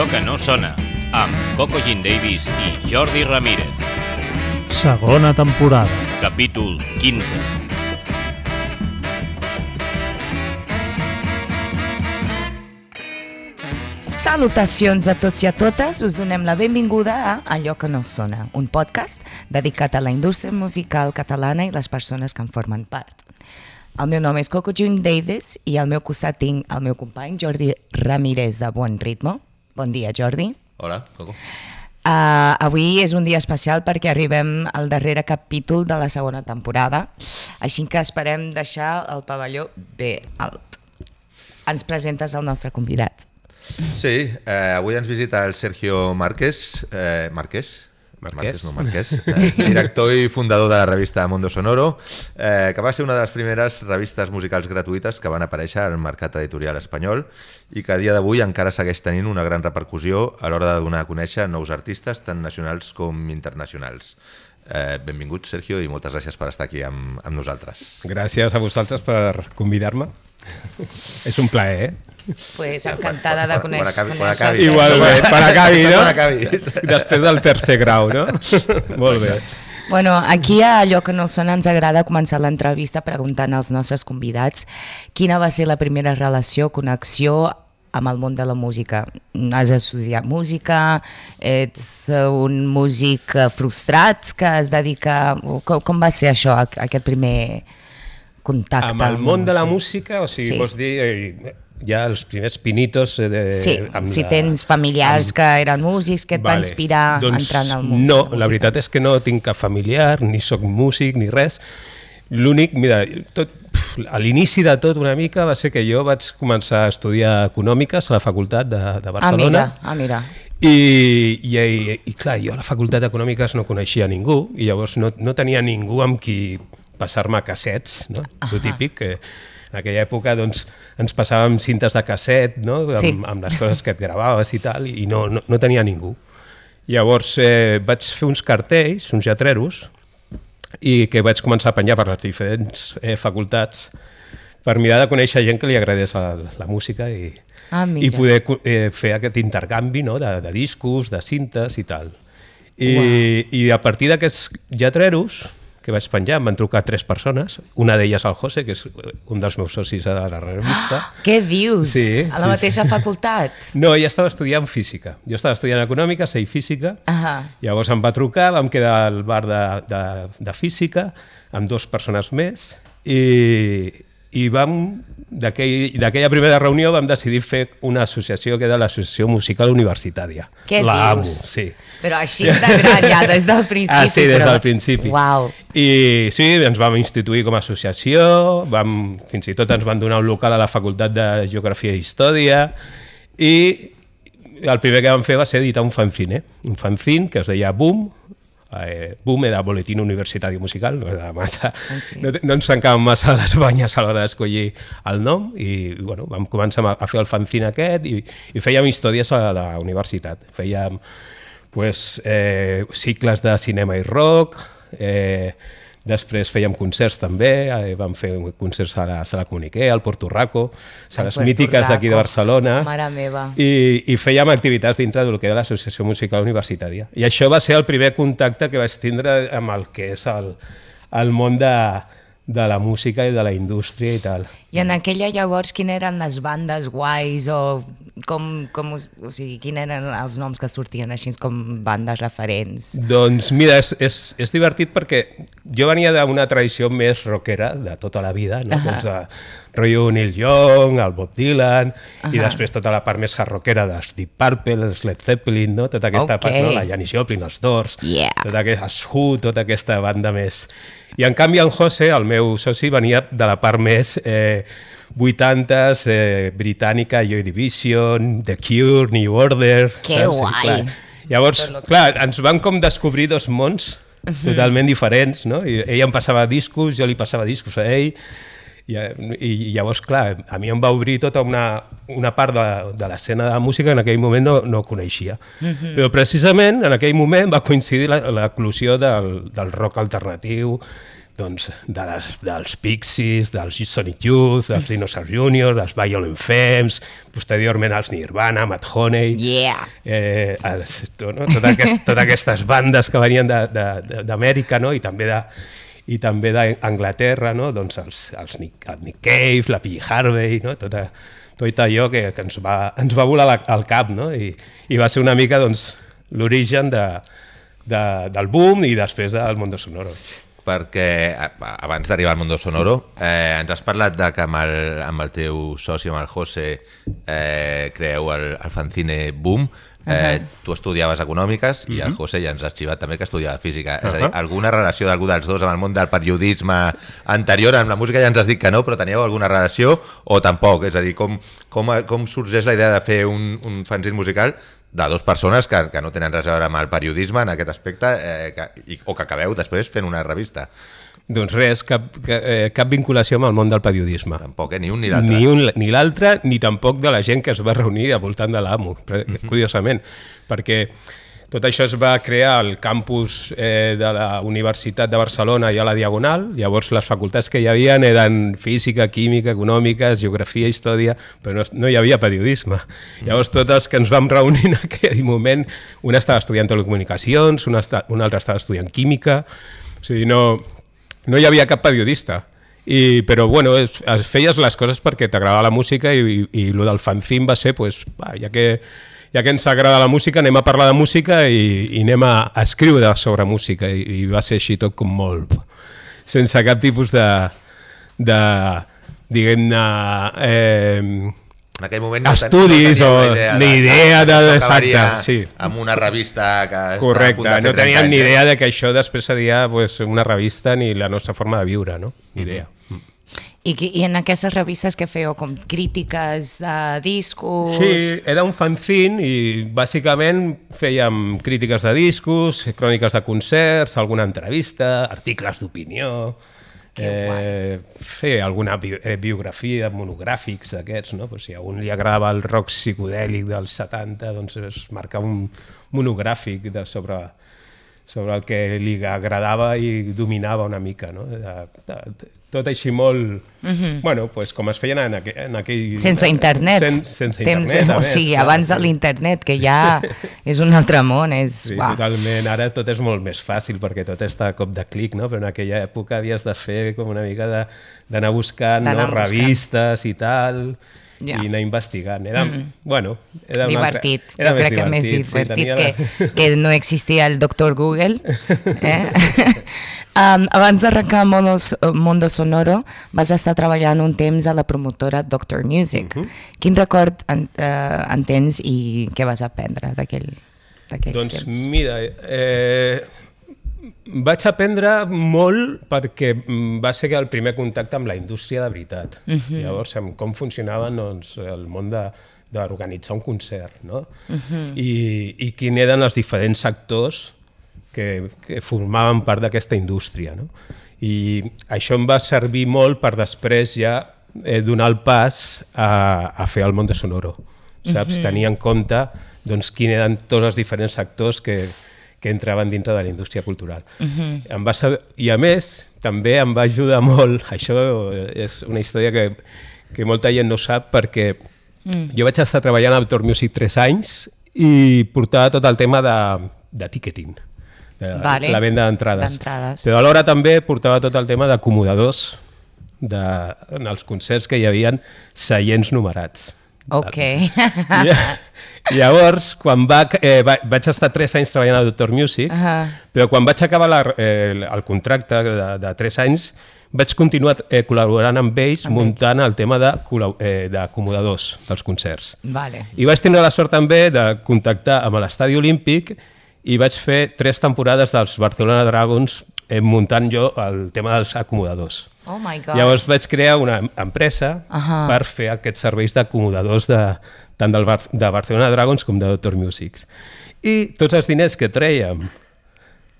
Allò que no sona, amb Coco Jean Davis i Jordi Ramírez. Segona temporada. Capítol 15. Salutacions a tots i a totes, us donem la benvinguda a Allò que no sona, un podcast dedicat a la indústria musical catalana i les persones que en formen part. El meu nom és Coco June Davis i al meu costat tinc el meu company Jordi Ramírez de Bon Ritmo. Bon dia, Jordi. Hola, Coco. Uh, avui és un dia especial perquè arribem al darrere capítol de la segona temporada, així que esperem deixar el pavelló bé alt. Ens presentes el nostre convidat. Sí, eh, avui ens visita el Sergio Márquez, eh, Márquez, Marquès. no Marquès, eh, director i fundador de la revista Mondo Sonoro, eh, que va ser una de les primeres revistes musicals gratuïtes que van aparèixer al mercat editorial espanyol i que a dia d'avui encara segueix tenint una gran repercussió a l'hora de donar a conèixer nous artistes tant nacionals com internacionals. Eh, benvingut, Sergio, i moltes gràcies per estar aquí amb, amb nosaltres. Gràcies a vosaltres per convidar-me. És un plaer, eh? Pues encantada de Quan- quan conèixer. acabi- quan conèixer acabi. el Igual, Sergi. bé, per acabi, no? Quan. Després del tercer grau, no? Molt bé. Bueno, aquí a allò que no sona ens agrada començar l'entrevista preguntant als nostres convidats quina va ser la primera relació, connexió amb el món de la música. Has estudiat música, ets un músic frustrat que es dedica... Com, com va ser això, aqu- aquest primer contacte? Amb el món de la música, o sigui, Sí. sí. vols dir, eh, ja els primers pinitos... Eh, de, Sí, amb si la- tens familiars que eren músics, que et va inspirar a doncs, entrar en el món No, la la veritat és que no tinc cap familiar, ni sóc músic, ni res. L'únic, mira, tot, a l'inici de tot una mica va ser que jo vaig començar a estudiar econòmiques a la facultat de, de Ah, Barcelona. mira, ah, mira. I, i, i, i clar, jo a la facultat d'Econòmiques no coneixia ningú i llavors no, no tenia ningú amb qui passar-me cassets, no? Ah El típic que en aquella època doncs, ens passàvem cintes de casset no? amb, Sí. amb les coses que et gravaves i tal, i no, no, no tenia ningú. Llavors eh, vaig fer uns cartells, uns lletreros, i que vaig començar a penjar per les diferents eh, facultats per mirar de conèixer gent que li agradés la, la música i, Ah, mira. i poder eh, fer aquest intercanvi no? de, de discos, de cintes i tal. I, Uau. i a partir d'aquests lletreros que vaig penjar, em van trucar tres persones, una d'elles el José, que és un dels meus socis a la revista. Què dius? Sí, a la sí, mateixa facultat? No, ella estava estudiant física. Jo estava estudiant econòmiques i física. Ahà. Llavors em va trucar, vam quedar al bar de, de, de física amb dues persones més i, i vam, d'aquell- d'aquella primera reunió vam decidir fer una associació que era l'Associació Musical Universitària. Què La amo, dius? sí. Però així gran, ja, des del principi. Ah, sí, des però... del principi. Uau. I sí, ens vam instituir com a associació, vam, fins i tot ens van donar un local a la Facultat de Geografia i Història, i el primer que vam fer va ser editar un fanzine, un fanzine que es deia Boom, eh, Boom era Boletín Universitari Musical, no, era massa, Ok. no, no ens tancàvem massa les banyes a l'hora d'escollir el nom i bueno, vam començar a, a fer el fanzine aquest i, i fèiem històries a la universitat. Fèiem pues, eh, cicles de cinema i rock, eh, després fèiem concerts també, eh, vam fer concerts a la Sala Comuniqué, al Porto Raco, sales Puerto mítiques d'aquí de. Barcelona, Mare meva. i, i fèiem activitats dintre del que era l'Associació Musical Universitària. I això va ser el primer contacte que vaig tindre amb el que és el, el món de, de la música i de la indústria i tal. I en aquella llavors, quines eren les bandes guais o com, com o sigui, quins eren els noms que sortien així com bandes referents? Doncs mira, és, és, és divertit perquè jo venia d'una tradició més rockera de tota la vida, no? Ahà. doncs de rotllo Neil Young, el Bob Dylan, i Ahà. després tota la part més hard rockera dels Deep Purple, els Led Zeppelin, no? tota aquesta Ok. part, no? la Janis Joplin, els Doors, Yeah. tota aquesta Who, tota aquesta banda més... I en canvi el José, el meu soci, venia de la part més eh, 80s, eh, britànica, Joy Division, The Cure, New Order... Que saps? I, guai. clar, Llavors, clar, ens van com descobrir dos mons totalment diferents, no? I ell em passava discos, jo li passava discos a ell, i, i llavors, clar, a mi em va obrir tota una, una part de, de l'escena de la música que en aquell moment no, no coneixia. Però precisament en aquell moment va coincidir la- l'eclusió del, del rock alternatiu, doncs, de les, dels Pixies, dels Sonic Youth, dels Dinosaur Junior, dels Violent Femmes, posteriorment els Nirvana, Matt Honey... Yeah! Eh, els, no? Tot aquest, totes aquestes bandes que venien de- de- de- d'Amèrica no? i també de i també d'Anglaterra, no? doncs els, els Nick, el Nick Cave, la P. Harvey, no? tota, tot allò que, que ens, va, ens va volar la, al cap no? I, i va ser una mica doncs, l'origen de, de, del boom i després del Mondo Sonoro. perquè a- abans d'arribar al Mundo Sonoro eh, ens has parlat de que amb el, amb el teu soci, amb el José, eh, creeu el, el fanzine Boom. Eh, Tu estudiaves econòmiques i el José ja ens ha arxivat també que estudiava física. És a dir, alguna relació d'algú dels dos amb el món del periodisme anterior? Amb la música ja ens has dit que no, però teníeu alguna relació o tampoc? És a dir, com, com, com sorgeix la idea de fer un, un fanzine musical de dues persones que, que no tenen res a veure amb el periodisme en aquest aspecte eh, que, i, o que acabeu després fent una revista? Doncs res, cap, ca- eh, cap vinculació amb el món del periodisme. Tampoc, eh? Ni un ni l'altre. Ni un ni l'altre, ni tampoc de la gent que es va reunir al voltant de l'AMU, uh curiosament, perquè tot això es va crear al campus eh, de la Universitat de Barcelona i a la Diagonal, llavors les facultats que hi havia eren física, química, econòmiques, geografia, història, però no, no hi havia periodisme. Llavors totes que ens vam reunir en aquell moment, una estava estudiant telecomunicacions, una, esta, una altra estava estudiant química, o sigui, no, no hi havia cap periodista. I, però bueno, es, es feies les coses perquè t'agradava la música i, i, i lo del fanzine va ser, pues, va, ja, que, ja que ens agrada la música, anem a parlar de música i, i anem a, a escriure sobre música i, i va ser així tot com molt sense cap tipus de, de diguem-ne eh, En aquell moment no, Estudis no o la ni idea de- això exacte, sí. Amb una revista que a punt correcte, de fer no 30 teníem ni anys, eh? idea de que això després seria pues, una revista ni la nostra forma de viure, no? Ni idea. I, qui- I en aquestes revistes que fèieu com crítiques de discos... Sí, era un fanzine i bàsicament fèiem crítiques de discos, cròniques de concerts, alguna entrevista, articles d'opinió, eh, fer alguna bi eh, biografia, monogràfics d'aquests, no? Pues si a un li agradava el rock psicodèlic dels 70, doncs es marca un monogràfic de, sobre, sobre el que li agradava i dominava una mica, no? De, de, de, tot així molt... bueno, pues, com es feien en, aqu en aquell... Sense internet. Sen, sense Temps, internet, o sigui, clar. abans de l'internet, que ja és un altre món, és... Sí, uah. totalment. Ara tot és molt més fàcil perquè tot està a cop de clic, no? Però en aquella època havies de fer com una mica de- d'anar buscant no? Buscant. revistes i tal Ja. i anar investigant. Era, bueno, era divertit. Altre, era jo crec que més sí, divertit tenia que, les- que no existia el doctor Google. Eh? um, abans d'arrencar Mondo, Mondo Sonoro vas estar treballant un temps a la promotora Doctor Music. Mhm. Quin record en, uh, en tens i què vas aprendre d'aquell Doncs temps? mira, eh, vaig aprendre molt perquè mm, va ser el primer contacte amb la indústria de veritat. Uh -huh. Llavors, amb com funcionava doncs, el món de d'organitzar un concert, no? Uh -huh. I, I quin eren els diferents actors que, que formaven part d'aquesta indústria, no? I això em va servir molt per després ja eh, donar el pas a, a fer el món de sonoro, saps? Uh -huh. Tenir en compte doncs, quins eren tots els diferents actors que, que entraven dintre de la indústria cultural. Uh -huh. em va saber, I a més, també em va ajudar molt, això és una història que, que molta gent no sap, perquè mm. jo vaig estar treballant a Autor Music 3 anys i portava tot el tema de, de ticketing, de Vale. la venda d'entrades. D'entrades. Però alhora també portava tot el tema d'acomodadors de, en els concerts que hi havien seients numerats. Ok. I, llavors, quan va, eh, va, vaig estar 3 anys treballant a Doctor Music, Ahà. però quan vaig acabar la, eh, el contracte de, de 3 anys, vaig continuar eh, col·laborant amb ells, Amb muntant el tema de eh, d'acomodadors dels concerts. vale. I vaig tenir la sort també de contactar amb l'Estadi Olímpic i vaig fer tres temporades dels Barcelona Dragons eh, muntant jo el tema dels acomodadors. Oh my God. Llavors vaig crear una em- empresa Ahà. per fer aquests serveis d'acomodadors de, tant del Bar de Barcelona Dragons com de Doctor Musics. I tots els diners que trèiem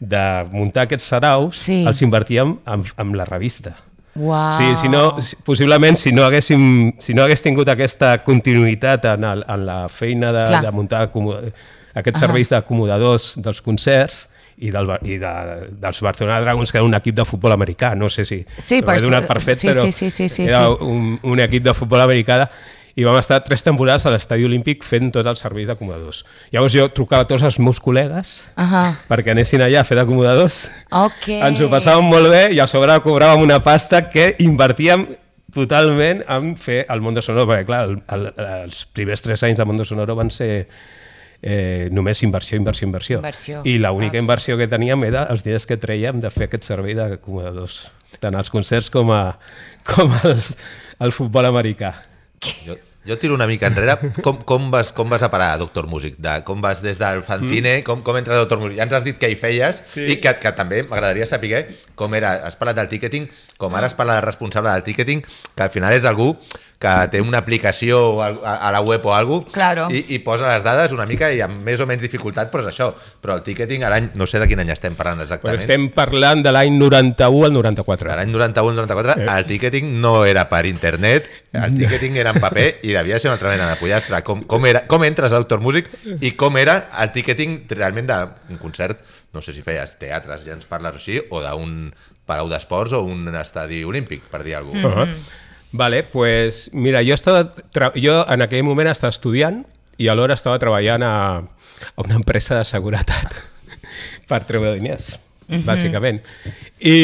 de muntar aquests saraus Sí. els invertíem en, en la revista. Uau. Sí, si no, si- possiblement si no, haguéssim, si no hagués tingut aquesta continuïtat en, el, en la feina de, Clar. de muntar aquests serveis d'acomodadors dels concerts i, del, i de, dels Barcelona Dragons, que era un equip de futbol americà, no sé si Sí, per he donat per fet, sí, però sí, sí, sí, sí, era sí. un, un equip de futbol americà i vam estar tres temporades a l'estadi olímpic fent tot el servei d'acomodadors. Llavors jo trucava a tots els meus col·legues Ahà. perquè anessin allà a fer d'acomodadors Ok. ens ho passàvem molt bé i a sobre cobràvem una pasta que invertíem totalment en fer el Mondo Sonoro, perquè clar, el, el, els primers tres anys de Mondo Sonoro van ser eh, només inversió, inversió, inversió. Inversió. I l'única Ah, inversió que teníem era els diners que treiem de fer aquest servei d'acomodadors, tant als concerts com, a, com al, al futbol americà. Jo, jo tiro una mica enrere. Com, com, vas, com vas a parar a Doctor Music? De, com vas des del fanzine, mm. com, com entres a Doctor Music? Ja ens has dit què hi feies Sí. i que, que també m'agradaria saber com era, has parlat del ticketing, com ara has parlat del responsable del ticketing, que al final és algú que té una aplicació a, la web o alguna Claro. i, i posa les dades una mica i amb més o menys dificultat, però és això. Però el ticketing, a l'any, no sé de quin any estem parlant Però exactament. estem parlant de l'any 91 al 94. De l'any 91-94, Eh. el ticketing no era per internet, el ticketing era en paper i devia ser una altra mena de pollastre. Com, com, era, com entres a Doctor Music i com era el ticketing realment d'un concert, no sé si feies teatres, ja ens parles així, o d'un palau d'esports o un estadi olímpic, per dir alguna cosa. Uh -huh. Vale, pues mira, jo, estava jo en aquell moment estava estudiant i alhora estava treballant a, a una empresa de seguretat per treure diners, bàsicament. I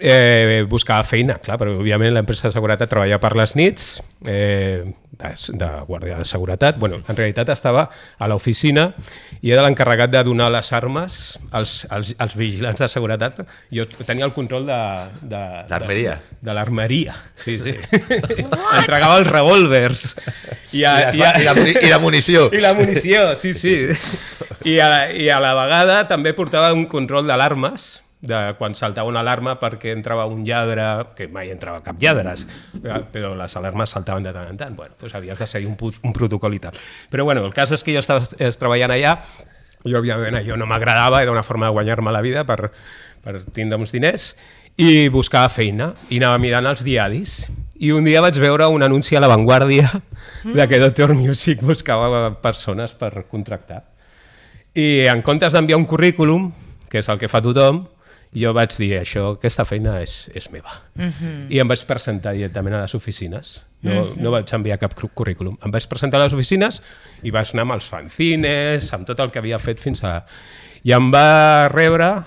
eh, buscava feina, clar, però òbviament l'empresa de seguretat treballava per les nits, eh, de, de guàrdia de seguretat. Bueno, en realitat estava a l'oficina i era l'encarregat de donar les armes als, als, als vigilants de seguretat. Jo tenia el control de... de L'armeria. De, de l'armeria, sí, sí. Entregava els revòlvers. I, I, les, i, la, muni- I la munició. I la munició, sí, sí. I a, I a la vegada també portava un control d'alarmes, de quan saltava una alarma perquè entrava un lladre, que mai entrava cap lladres, però les alarmes saltaven de tant en tant. Bueno, doncs havies de seguir un, un protocol i tal. Però bueno, el cas és que jo estava es, treballant allà i òbviament allò no m'agradava, era una forma de guanyar-me la vida per, per tindre uns diners i buscava feina i anava mirant els diaris i un dia vaig veure un anunci a La Vanguardia de que Doctor Music buscava persones per contractar. I en comptes d'enviar un currículum, que és el que fa tothom, jo vaig dir, això, aquesta feina és, és meva. Uh -huh. I em vaig presentar directament a les oficines. No, uh -huh. no vaig enviar cap currículum. Em vaig presentar a les oficines i vaig anar amb els fanzines, amb tot el que havia fet fins a... I em va rebre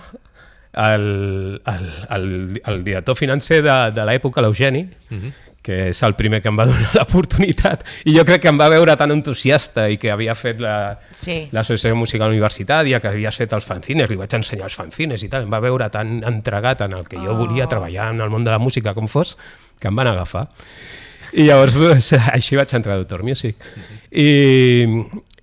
el, el, el, el director financer de, de l'època, l'Eugeni, uh -huh que és el primer que em va donar l'oportunitat i jo crec que em va veure tan entusiasta i que havia fet la, Sí. l'associació musical universitària, que havies fet els fanzines, li vaig ensenyar els fanzines i tal, em va veure tan entregat en el que jo volia treballar en el món de la música com fos, que em van agafar. I llavors així vaig entrar a Doctor Music. I,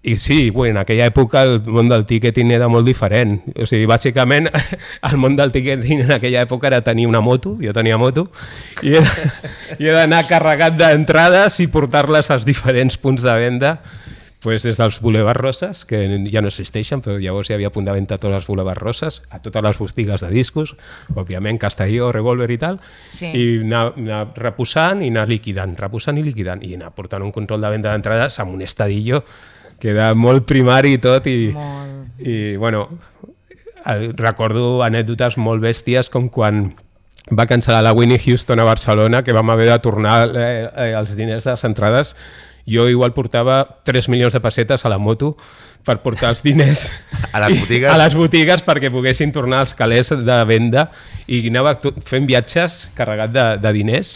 i sí, bueno, en aquella època el món del ticketing era molt diferent. O sigui, bàsicament, el món del ticketing en aquella època era tenir una moto, jo tenia moto, i he, i he d'anar carregat d'entrades i portar-les als diferents punts de venda pues des dels Boulevard Roses, que ja no existeixen, però llavors hi havia a punt de venda tots els Boulevard Roses, a totes les botigues de discos, òbviament Castelló, Revolver i tal, Sí. i anar, anar reposant i anar liquidant, reposant i liquidant, i anar portant un control de venda d'entrades amb un estadillo que era molt primari i tot, i, Molt. i bueno, recordo anècdotes molt bèsties com quan va cancel·lar la Winnie Houston a Barcelona, que vam haver de tornar eh, eh, els diners de les entrades. Jo igual portava 3 milions de pessetes a la moto per portar els diners A les i- botigues? a les botigues perquè poguessin tornar als calés de venda i anava fent viatges carregat de, de diners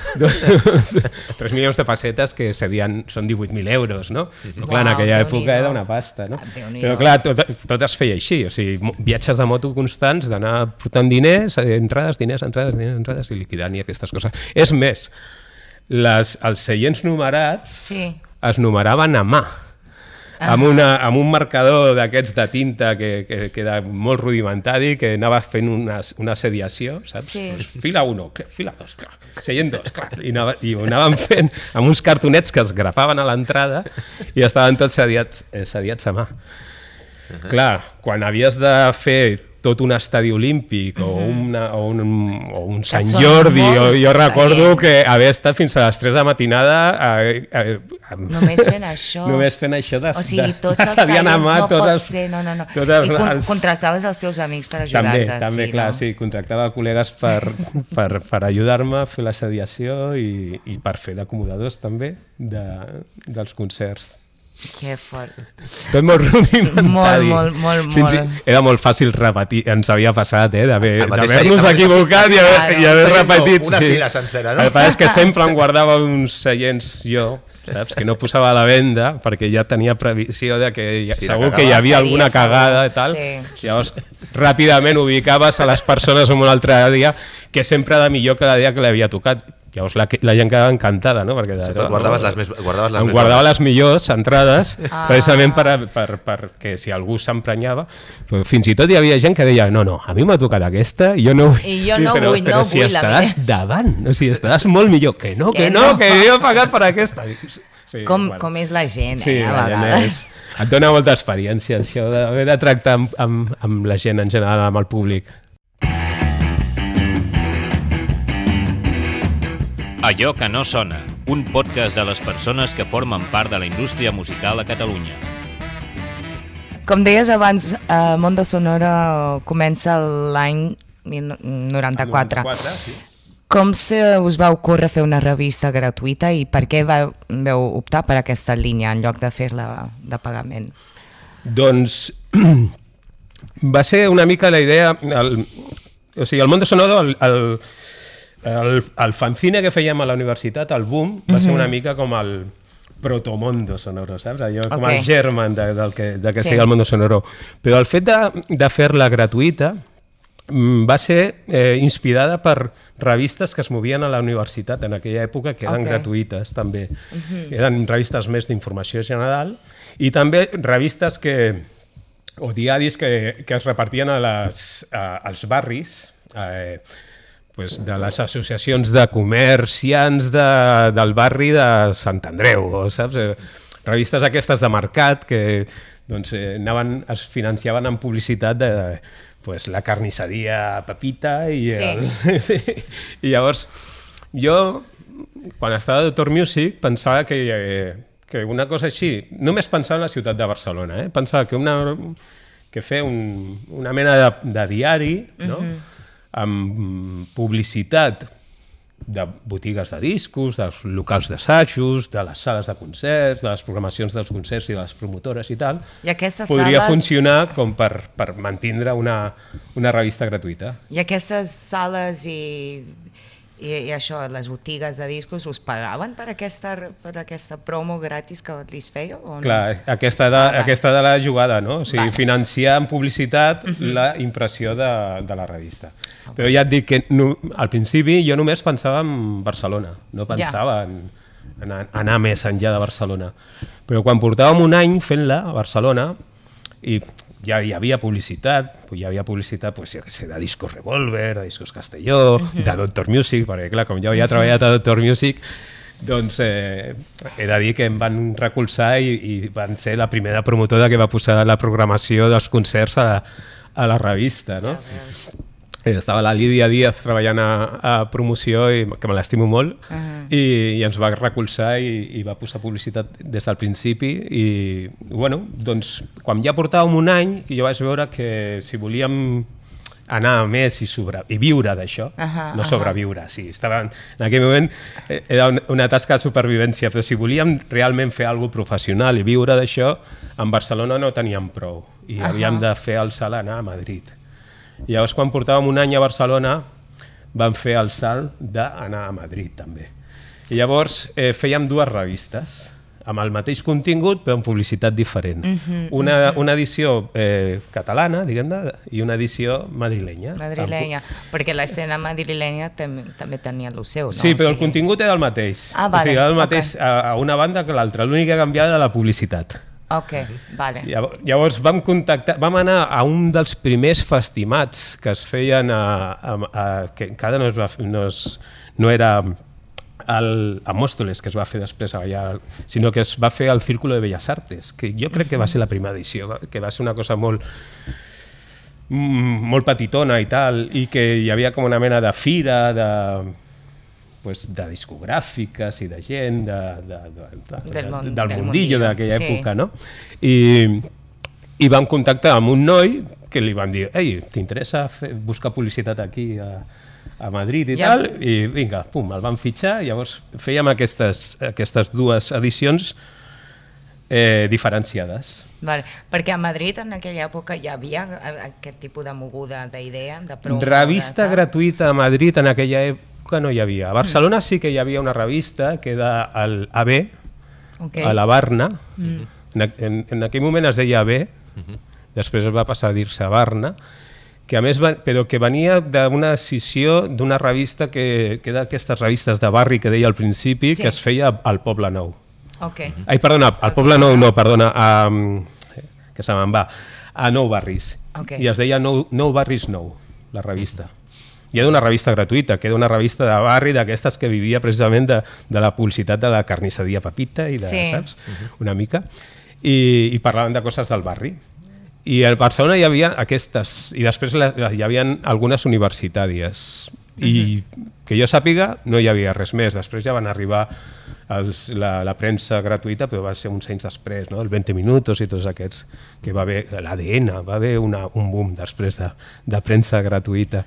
3 milions de pessetes que serien, són 18.000 euros, no? Però clar, en aquella època era una pasta, no? Però clar, tot, tot es feia així, o sigui, viatges de moto constants, d'anar portant diners, eh, entrades, diners, entrades, diners, entrades i liquidant i aquestes coses. És més, les, els seients numerats Sí. es numeraven a mà, amb, una, amb un marcador d'aquests de tinta que, que, que era molt rudimentari, que anava fent una, una sediació, saps? Sí. Pues fila 1, fila 2, clar, seient 2, clar, i, anava, i ho anaven fent amb uns cartonets que es grapaven a l'entrada i estaven tots sediats, eh, sediats a mà. Clar, quan havies de fer tot un estadi olímpic o, una, o, un, o un Sant Jordi, o, molts jo recordo seients. que haver estat fins a les 3 de matinada eh, eh, amb- Només fent això. Només fent això de, O sigui, de- tots els amat no pot els- ser, no, no, no. tots els- I con els- contractaves els teus amics per també, ajudar-te. també, sí, clar, no? sí, contractava col·legues per, per, per ajudar-me a fer la sediació i, i per fer d'acomodadors també de, dels concerts. Que fort. Tot molt rudimentari. Molt, molt, molt, Fins i, molt. era molt fàcil repetir, ens havia passat, eh, d'haver-nos equivocat i haver, Claro. i haver no, repetit. una fila sencera, no? El que és que sempre em guardava uns seients jo, saps? Que no posava a la venda perquè ja tenia previsió de que ja, la segur que hi havia seria alguna segur. cagada i tal. Sí. Llavors, ràpidament ubicaves a les persones en un altre dia que sempre era millor que la dia que l'havia tocat. Llavors la, la gent quedava encantada, no? Perquè Sempre guardaves les més- guardaves les em més guardava bones. les millors entrades, Ah. precisament per, per, perquè si algú s'emprenyava, fins i tot hi havia gent que deia no, no, a mi m'ha tocat aquesta, i jo no, I jo Sí, no però, vull, però no si vull la estaràs davant, o sigui, estaràs molt millor, que no, que, Que no, no. que jo he pagat per aquesta. Sí, Com, bueno. com és la gent, Sí, eh, a la gent vegades. és, et dona molta experiència, això d'haver de tractar amb, amb, amb la gent en general, amb el públic. Allò que no sona, un podcast de les persones que formen part de la indústria musical a Catalunya. Com deies abans, eh, Mondo Sonora comença l'any 94. 94, sí. Com se us va ocórrer fer una revista gratuïta i per què vau, vau optar per aquesta línia en lloc de fer-la de pagament? Doncs va ser una mica la idea... El, o sigui, el Mondo Sonoro, el, el, el, el fanzine que fèiem a la universitat, el Boom, va ser una mica com el protomondo sonoro, saps? Allò, com Ok. el germen de, del que, de que Sí. sigui el Mondo Sonoro. Però el fet de, de fer-la gratuïta mm, va ser eh, inspirada per revistes que es movien a la universitat en aquella època, que eren Ok. gratuïtes també. Eren revistes més d'informació general i també revistes que, o diaris que, que es repartien a les, a, als barris, eh, pues de les associacions de comerciants de, del barri de Sant Andreu, saps? Eh, revistes aquestes de mercat que doncs, eh, anaven, es financiaven amb publicitat de pues, la carnisseria Pepita i, el, sí. i llavors jo quan estava a Doctor Music pensava que, eh, que una cosa així, només pensava en la ciutat de Barcelona, eh? pensava que, una, que fer un, una mena de, de diari no? Amb publicitat de botigues de discos, dels locals d'assajos, de les sales de concerts, de les programacions dels concerts i de les promotores i tal, I aquestes podria sales- funcionar com per, per mantindre una, una revista gratuïta. I aquestes sales i, i, i això, les botigues de discos, us pagaven per aquesta, per aquesta promo gratis que li feia? O no? Clar, aquesta de, Ah, aquesta de la jugada, no? O sigui, Vale. financiar en publicitat la impressió de, de la revista. Però ja et dic que no, al principi jo només pensava en Barcelona, no pensava en, en a- anar més enllà de Barcelona. Però quan portàvem un any fent-la a Barcelona i ja hi havia publicitat, hi havia publicitat pues, jo què sé, de Discos Revolver, de Discos Castelló, de Doctor Music, perquè clar, com jo havia treballat a Doctor Music, doncs eh, he de dir que em van recolzar i, i van ser la primera promotora que va posar la programació dels concerts a, a la revista, no? Eh, Estava la Lídia Díaz treballant a, a promoció, i, que me l'estimo molt, uh -huh. i, i ens va recolzar i, i va posar publicitat des del principi. I, bueno, doncs, quan ja portàvem un any, jo vaig veure que si volíem anar a més i, sobre, i viure d'això, Ahà, no ahà. sobreviure, sí, estava, en, aquell moment eh, era un- una tasca de supervivència, però si volíem realment fer alguna professional i viure d'això, en Barcelona no teníem prou i Ahà. havíem de fer el salt anar a Madrid. I llavors, quan portàvem un any a Barcelona, vam fer el salt d'anar a Madrid, també. I llavors eh, fèiem dues revistes, amb el mateix contingut, però amb publicitat diferent. una, una edició eh, catalana, diguem-ne, i una edició madrilenya. Madrilenya, perquè l'escena madrilenya tam també tenia el seu, no? Sí, O però el sigui- contingut era el mateix. Ah, o vale, sigui, era el mateix a, a una banda que l'altra. L'únic que canviava era la publicitat. Ok, vale. Llavors, vam contactar, vam anar a un dels primers festimats que es feien a, a, a que encara no, es va, no, es, no era el, a Mòstoles, que es va fer després allà, sinó que es va fer al Círculo de Belles Artes, que jo crec que va ser la primera edició, que va ser una cosa molt mm, molt petitona i tal, i que hi havia com una mena de fira de, pues, de discogràfiques i de gent de, de, de, de, Del món- del, del mundillo d'aquella sí. època, no? I, I vam contactar amb un noi que li van dir, ei, t'interessa buscar publicitat aquí a, a Madrid i Ja. tal? I vinga, pum, el van fitxar, llavors fèiem aquestes, aquestes dues edicions eh, diferenciades. Vale. Perquè a Madrid en aquella època hi havia aquest tipus de moguda d'idea, de promo... Revista de gratuïta a Madrid en aquella època no hi havia. A Barcelona sí que hi havia una revista que era el AB, Ok. a la Barna. En, en, en aquell moment es deia AB, després es va passar a dir-se Barna, que a més va, però que venia d'una decisió d'una revista que, que era aquestes revistes de barri que deia al principi, Sí. que es feia al Poble Nou. Ok. Ai, perdona, al Poble Nou no, perdona, a, que se me'n va, a Nou Barris. Ok. I es deia Nou, nou Barris Nou, la revista. I era una revista gratuïta, que era una revista de barri d'aquestes que vivia precisament de, de la publicitat de la carnisseria Pepita i de, Sí. saps? Una mica. I, I parlaven de coses del barri. I a Barcelona hi havia aquestes, i després la, hi havia algunes universitàries. I que jo sàpiga, no hi havia res més. Després ja van arribar els, la, la premsa gratuïta, però va ser uns anys després, no? el 20 minuts i tots aquests, que va haver l'ADN, va haver una, un boom després de, de premsa gratuïta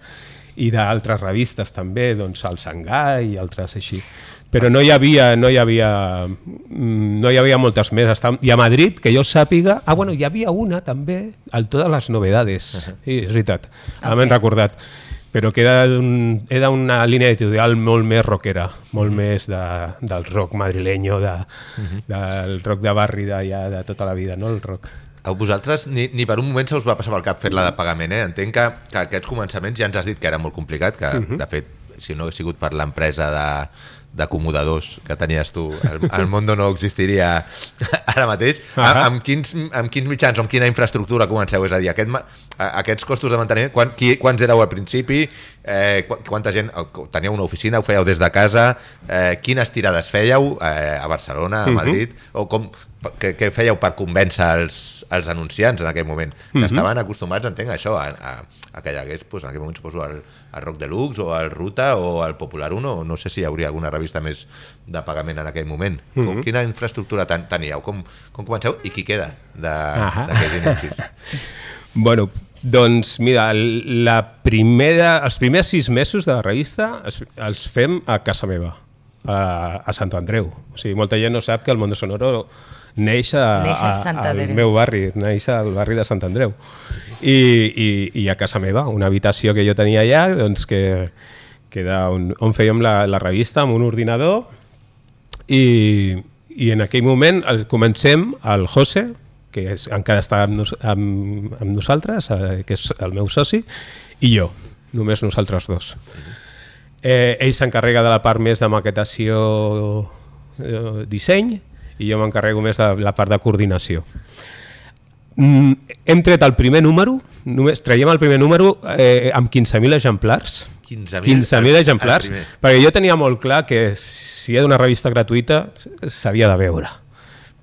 i d'altres revistes també, doncs el Sangai i altres així. Però no hi havia, no hi havia, mm, no hi havia moltes més. Estàvem- I a Madrid, que jo sàpiga... Ah, bueno, hi havia una també, al Todas las Novedades. Sí, és veritat, ara m'he recordat. Però que era, un, era una línia editorial molt més rockera, molt més de, del rock madrileño, de, del rock de barri d'allà de tota la vida, no? El rock. A vosaltres ni, ni per un moment se us va passar pel cap fer-la de pagament, eh? Entenc que, que aquests començaments ja ens has dit que era molt complicat, que de fet, si no hagués sigut per l'empresa de d'acomodadors que tenies tu, el, el Mondo no existiria ara mateix. Ahà. Amb, amb, quins, amb quins mitjans o amb quina infraestructura comenceu? És a dir, aquest, a- aquests costos de manteniment, quan, qui, quants éreu al principi? Eh, qu- quanta gent? Teníeu una oficina? Ho fèieu des de casa? Eh, quines tirades fèieu eh, a Barcelona, a Madrid? O com, què, què fèieu per convèncer els, els anunciants en aquell moment? Que estaven acostumats, entenc, a això, a, a, a que hi hagués, doncs, en aquell moment suposo, el, el Rock Deluxe o el Ruta o el Popular 1, o no sé si hi hauria alguna revista més de pagament en aquell moment. Com, quina infraestructura ten, teníeu? Com, com comenceu i qui queda d'aquells inicis? Bueno, doncs mira, la primera, els primers sis mesos de la revista els, els fem a casa meva, a, a Sant Andreu. O sigui, molta gent no sap que el Mondo Sonoro neix, a, Neix a a, al meu barri, neix al barri de Sant Andreu. I, i, i a casa meva, una habitació que jo tenia allà, doncs que, que era on, on fèiem la, la revista amb un ordinador i, i en aquell moment el, comencem el José, que és, encara està amb, nos, amb, amb nosaltres, eh, que és el meu soci, i jo, només nosaltres dos. Eh, ell s'encarrega de la part més de maquetació, eh, disseny, i jo m'encarrego més de la part de coordinació. Mm, hem tret el primer número, només traiem el primer número eh, amb 15.000 exemplars. 15.000 15.000 el- exemplars, el primer. perquè jo tenia molt clar que si era una revista gratuïta s'havia de veure,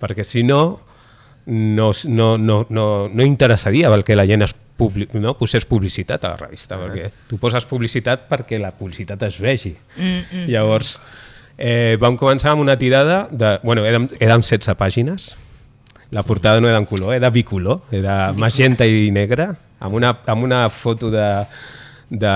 perquè si no, no, no, no, no, no interessaria perquè la gent es publi no, posés publicitat a la revista, perquè tu poses publicitat perquè la publicitat es vegi. Mm, mm, Llavors, eh, vam començar amb una tirada de... Bueno, eren, eren 16 pàgines, la portada no era en color, era bicolor, era magenta i negra, amb una, amb una foto de, de,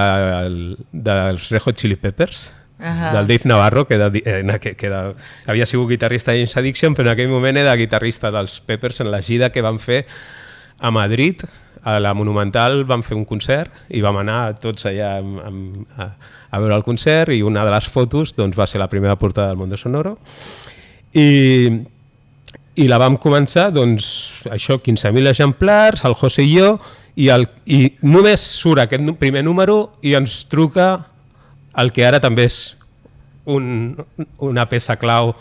dels Red Hot Chili Peppers, Ahà. del Dave Navarro, que, era, eh, que, que era, havia sigut guitarrista de James Addiction, però en aquell moment era guitarrista dels Peppers en la gira que van fer a Madrid, a la Monumental vam fer un concert i vam anar tots allà amb, amb, a, a veure el concert i una de les fotos doncs, va ser la primera portada del Mondo Sonoro. I, i la vam començar, doncs, això, 15.000 exemplars, el José i jo, i, el, i només surt aquest primer número i ens truca el que ara també és un, una peça clau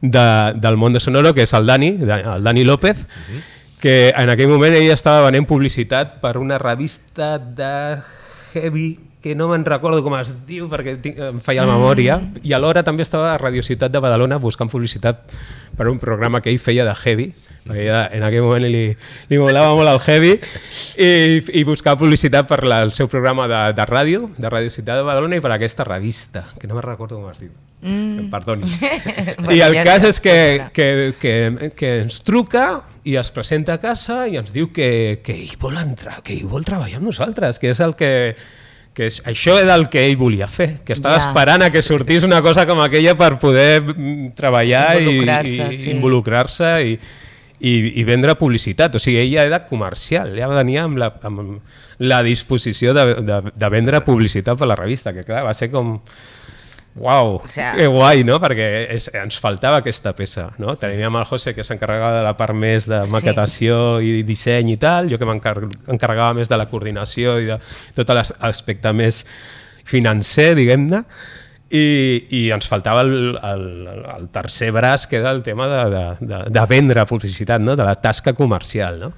de, del món de Sonoro, que és el Dani, el Dani López, que en aquell moment ell estava venent publicitat per una revista de heavy que no me'n recordo com es diu perquè tinc, em feia la memòria, mm. i alhora també estava a Radio Ciutat de Badalona buscant publicitat per un programa que ell feia de heavy, perquè ja en aquell moment li, li molava molt el heavy, i, i buscava publicitat per la, el seu programa de, de ràdio, de Radio Ciutat de Badalona, i per aquesta revista, que no me'n recordo com es diu. Mm. Perdoni. I el cas és que, que, que, que ens truca i es presenta a casa i ens diu que, que ell vol entrar, que ell vol treballar amb nosaltres, que és el que que és, això era el que ell volia fer, que estava ja. esperant a que sortís una cosa com aquella per poder mm, treballar i, i sí. involucrar-se i, i, i vendre publicitat. O sigui, ella era comercial, ja venia amb la, amb la disposició de, de, de vendre publicitat per la revista, que clar, va ser com Uau, o sea... que guai, no? Perquè és, ens faltava aquesta peça, no? Teníem el José que s'encarregava de la part més de maquetació sí. i disseny i tal, jo que m'encarregava més de la coordinació i de tot l'aspecte més financer, diguem-ne, i, i ens faltava el, el, el tercer braç, que era el tema de, de, de, de vendre publicitat, no? de la tasca comercial, no?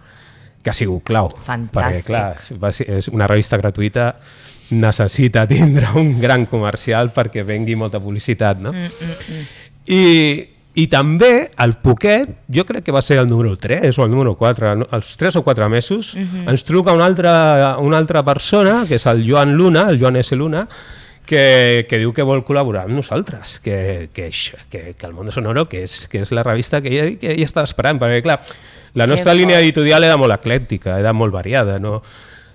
que ha sigut clau. Fantàstic. Perquè, clar, és una revista gratuïta necessita tindre un gran comercial perquè vengui molta publicitat, no? Mm, mm, mm. I, I també el Poquet, jo crec que va ser el número 3 o el número 4, els 3 o 4 mesos, mm -hmm. ens truca una altra, una altra persona, que és el Joan Luna, el Joan S. Luna, que, que diu que vol col·laborar amb nosaltres, que, que, que, que el Món de Sonoro, que és, que és la revista que ella, que ella estava esperant, perquè clar, la nostra línia editorial era molt eclèctica, era molt variada, no?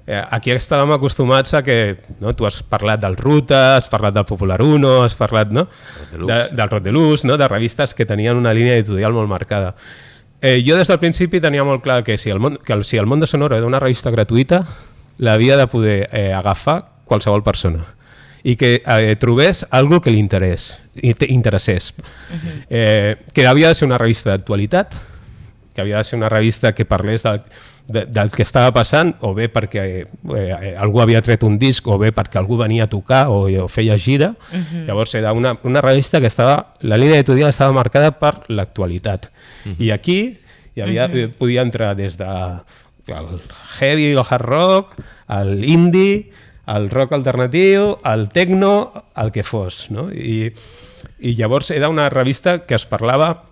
Eh, aquí estàvem acostumats a que no, tu has parlat del Ruta, has parlat del Popular Uno, has parlat no, de, del Rot de Luz, no, de revistes que tenien una línia editorial molt marcada. Eh, jo des del principi tenia molt clar que si el, món, que el, si el món de Sonoro era una revista gratuïta, l'havia de poder eh, agafar qualsevol persona i que eh, trobés algo que li interés, interessés. Uh -huh. eh, que havia de ser una revista d'actualitat, que havia de ser una revista que parlés de, de, del que estava passant, o bé perquè eh, eh, algú havia tret un disc, o bé perquè algú venia a tocar o, o feia gira. Uh -huh. Llavors era una, una revista que estava... La línia editorial estava marcada per l'actualitat. Uh -huh. I aquí hi havia, uh -huh. podia entrar des de el heavy, el hard rock, el indie, el rock alternatiu, el techno, el que fos. No? I, I llavors era una revista que es parlava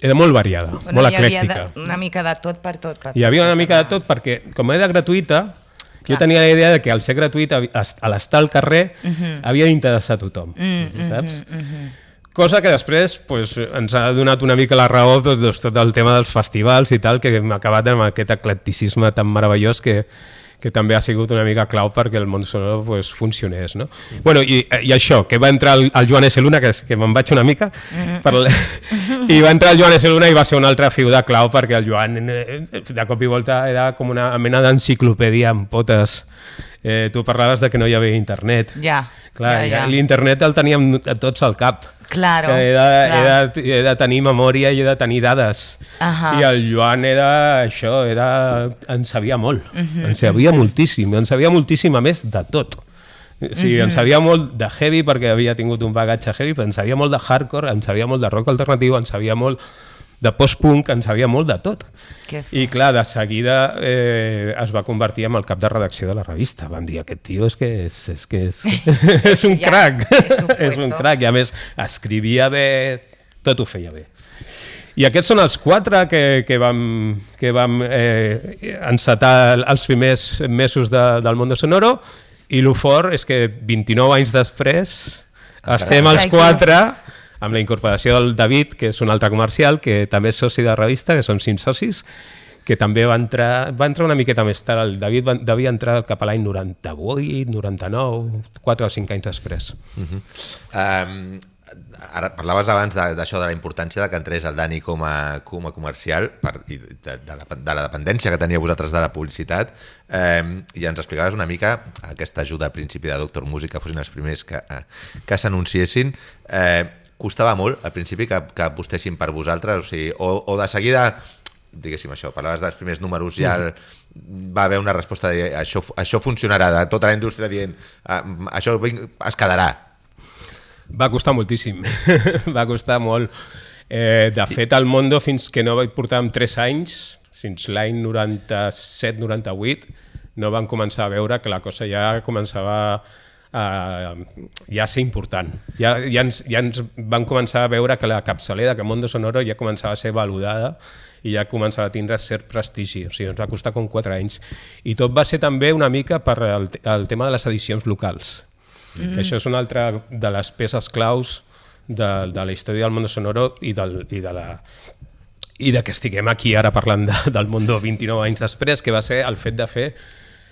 era molt variada, bueno, molt eclèctica. Hi havia de, una mica de tot per tot. Per hi havia una mica de tot perquè, com era gratuïta, Clar. jo tenia la idea de que al ser gratuïta, a l'estar al carrer, uh mhm. -huh. havia d'interessar a tothom, uh mhm, -huh, saps? Uh -huh. Cosa que després pues, ens ha donat una mica la raó tot, tot el tema dels festivals i tal, que hem acabat amb aquest eclecticisme tan meravellós que, que també ha sigut una mica clau perquè el món sonoro pues, funcionés. No? Mm. Bueno, i, I això, que va entrar el, el Joan S. Luna, que, que me'n vaig una mica, mm. per, i va entrar el Joan S. Luna i va ser una altra figura clau perquè el Joan eh, de cop i volta era com una mena d'enciclopèdia amb potes. Eh, tu parlaves de que no hi havia internet. Ja, Clar, ja, ja. L'internet el teníem tots al cap. Claro, he, de, clar. he, de, he de tenir memòria i he de tenir dades. Uh -huh. I el Joan era això, era, en sabia molt, uh -huh. en sabia moltíssim, en sabia moltíssim a més de tot. O sigui, uh -huh. en sabia molt de heavy perquè havia tingut un bagatge heavy, però en sabia molt de hardcore, en sabia molt de rock alternatiu, en sabia molt de post-punk en sabia molt de tot. I clar, de seguida eh, es va convertir en el cap de redacció de la revista. Van dir, aquest tio és que és, és, que és, és un ja, crac. És un, crac. I a més, escrivia bé, tot ho feia bé. I aquests són els quatre que, que vam, que vam eh, encetar els primers mesos de, del món de Sonoro i el fort és que 29 anys després estem els quatre amb la incorporació del David, que és un altre comercial, que també és soci de la revista, que són cinc socis, que també va entrar, va entrar una miqueta més tard. El David va, devia entrar cap a l'any 98, 99, 4 o 5 anys després. Uh -huh. um, ara parlaves abans d'això de, de la importància de que entrés el Dani com a, com a comercial per, i de, de, la, de la dependència que tenia vosaltres de la publicitat eh, i ens explicaves una mica aquesta ajuda al principi de Doctor Música que fossin els primers que, eh, que s'anunciessin eh, costava molt al principi que, que apostessin per vosaltres, o, sigui, o, o de seguida diguéssim això, parlaves dels primers números ja el, va haver una resposta de això, això funcionarà, de tota la indústria dient ah, això es quedarà va costar moltíssim va costar molt. Eh, de fet al Mondo fins que no vaig portar amb 3 anys fins l'any 97-98 no van començar a veure que la cosa ja començava a, ja ser important. Ja, ja, ens, ja ens van començar a veure que la capçalera, que Mondo Sonoro ja començava a ser valorada i ja començava a tindre cert prestigi. O sigui, ens va costar com 4 anys. I tot va ser també una mica per el, el tema de les edicions locals. Mm -hmm. Això és una altra de les peces claus de, de la història del Mondo Sonoro i, del, i de la i de que estiguem aquí ara parlant de, del Mondo 29 anys després, que va ser el fet de fer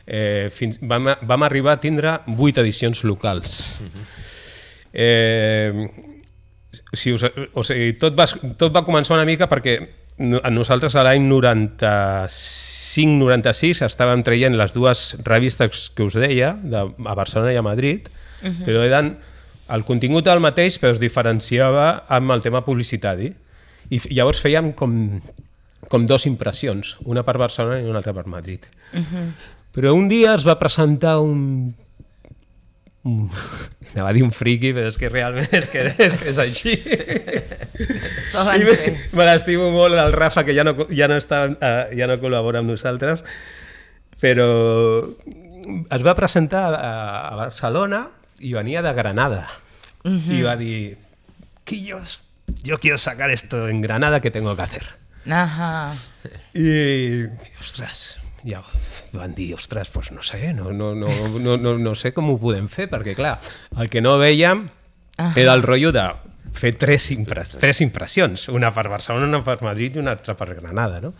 eh, fins, vam, vam arribar a tindre vuit edicions locals. Uh -huh. eh, si us, o sigui, tot, va, tot va començar una mica perquè nosaltres a l'any 95-96 estàvem traient les dues revistes que us deia, de, a Barcelona i a Madrid, uh -huh. però eren, el contingut el mateix, però es diferenciava amb el tema publicitari. I llavors fèiem com, com dos impressions, una per Barcelona i una altra per Madrid. Uh -huh. Però un dia es va presentar un... un... Anava a dir un friqui, però és que realment és que és, que és així. Solen ser. Me l'estimo molt el Rafa, que ja no, ja no, està, uh, ja no col·labora amb nosaltres, però es va presentar a, a Barcelona i venia de Granada. Uh -huh. I va dir, Quillos, yo quiero sacar esto en Granada, ¿qué tengo que hacer? Ajá. I, ostres, ja van dir, ostres, doncs no sé, no, no, no, no, no, no sé com ho podem fer, perquè clar, el que no veiem -huh. era el rotllo de fer tres, impres tres impressions, una per Barcelona, una per Madrid i una altra per Granada, no?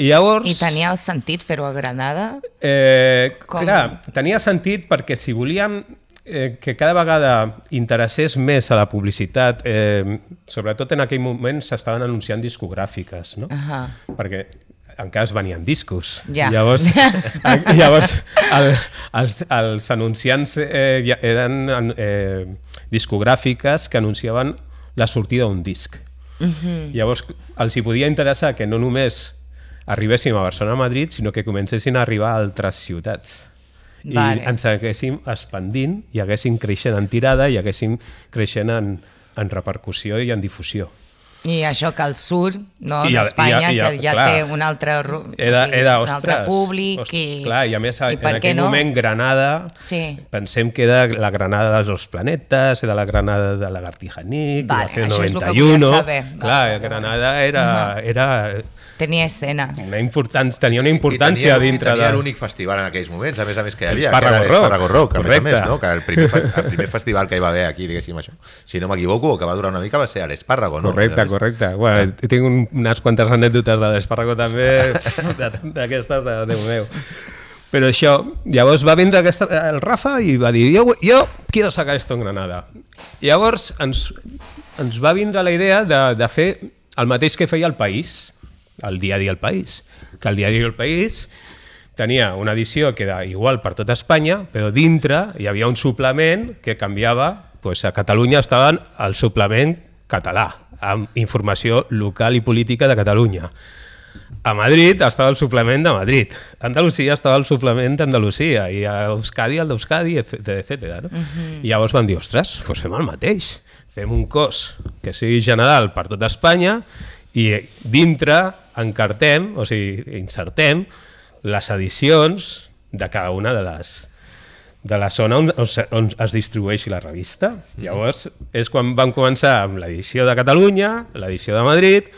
I llavors... I tenia sentit fer-ho a Granada? Eh, Com? clar, tenia sentit perquè si volíem eh, que cada vegada interessés més a la publicitat, eh, sobretot en aquell moment s'estaven anunciant discogràfiques, no? Uh -huh. Perquè encara es venien discos. Ja. Llavors, llavors el, els, els anunciants eh, eren eh, discogràfiques que anunciaven la sortida d'un disc. Uh Mhm. -huh. Llavors els hi podia interessar que no només arribéssim a Barcelona a Madrid, sinó que comencéssim a arribar a altres ciutats. I Vale. ens haguéssim expandint i haguéssim creixent en tirada i haguéssim creixent en, en repercussió i en difusió. I això que al sud no, d'Espanya, que ja clar. té un altre, Era, o sigui, era, un altre ostres, públic ostres, i... Clar, i a més, i en aquell no? moment Granada, Sí. pensem que era la Granada dels dos planetes, era la Granada de la Gartijanic, Vale, de la això és el que 91 volia saber. Clar, vale, Granada era, era Tenia escena. una importància, tenia una I importància tenia, dintre i tenia de... l'únic festival en aquells moments, a més a més que hi El havia, que era Rock. l'Espàrrago Rock, a més a més, no? que el primer, fe- el primer festival que hi va haver aquí, diguéssim això, si no m'equivoco, que va durar una mica va ser a l'Espàrrago, no? Correcte, correcte. Bueno, tinc un, unes quantes anècdotes de l'Espàrrago també, de- d'aquestes de Déu meu. Però això, llavors va vindre aquesta, el Rafa i va dir, jo, jo quiero sacar esto en Granada. Llavors ens, ens va vindre la idea de, de fer el mateix que feia el País, el dia a dia El País, que el dia a dia El País tenia una edició que era igual per tot Espanya, però dintre hi havia un suplement que canviava, doncs a Catalunya estaven el suplement català, amb informació local i política de Catalunya. A Madrid estava el suplement de Madrid, a Andalusia estava el suplement d'Andalusia i a Euskadi el d'Euskadi, etc. No? Uh -huh. I llavors van dir, ostres, doncs fem el mateix, fem un cos que sigui general per tot Espanya i dintre encartem, o sigui, insertem les edicions de cada una de les de la zona on, on, es distribueixi la revista. Llavors, és quan vam començar amb l'edició de Catalunya, l'edició de Madrid,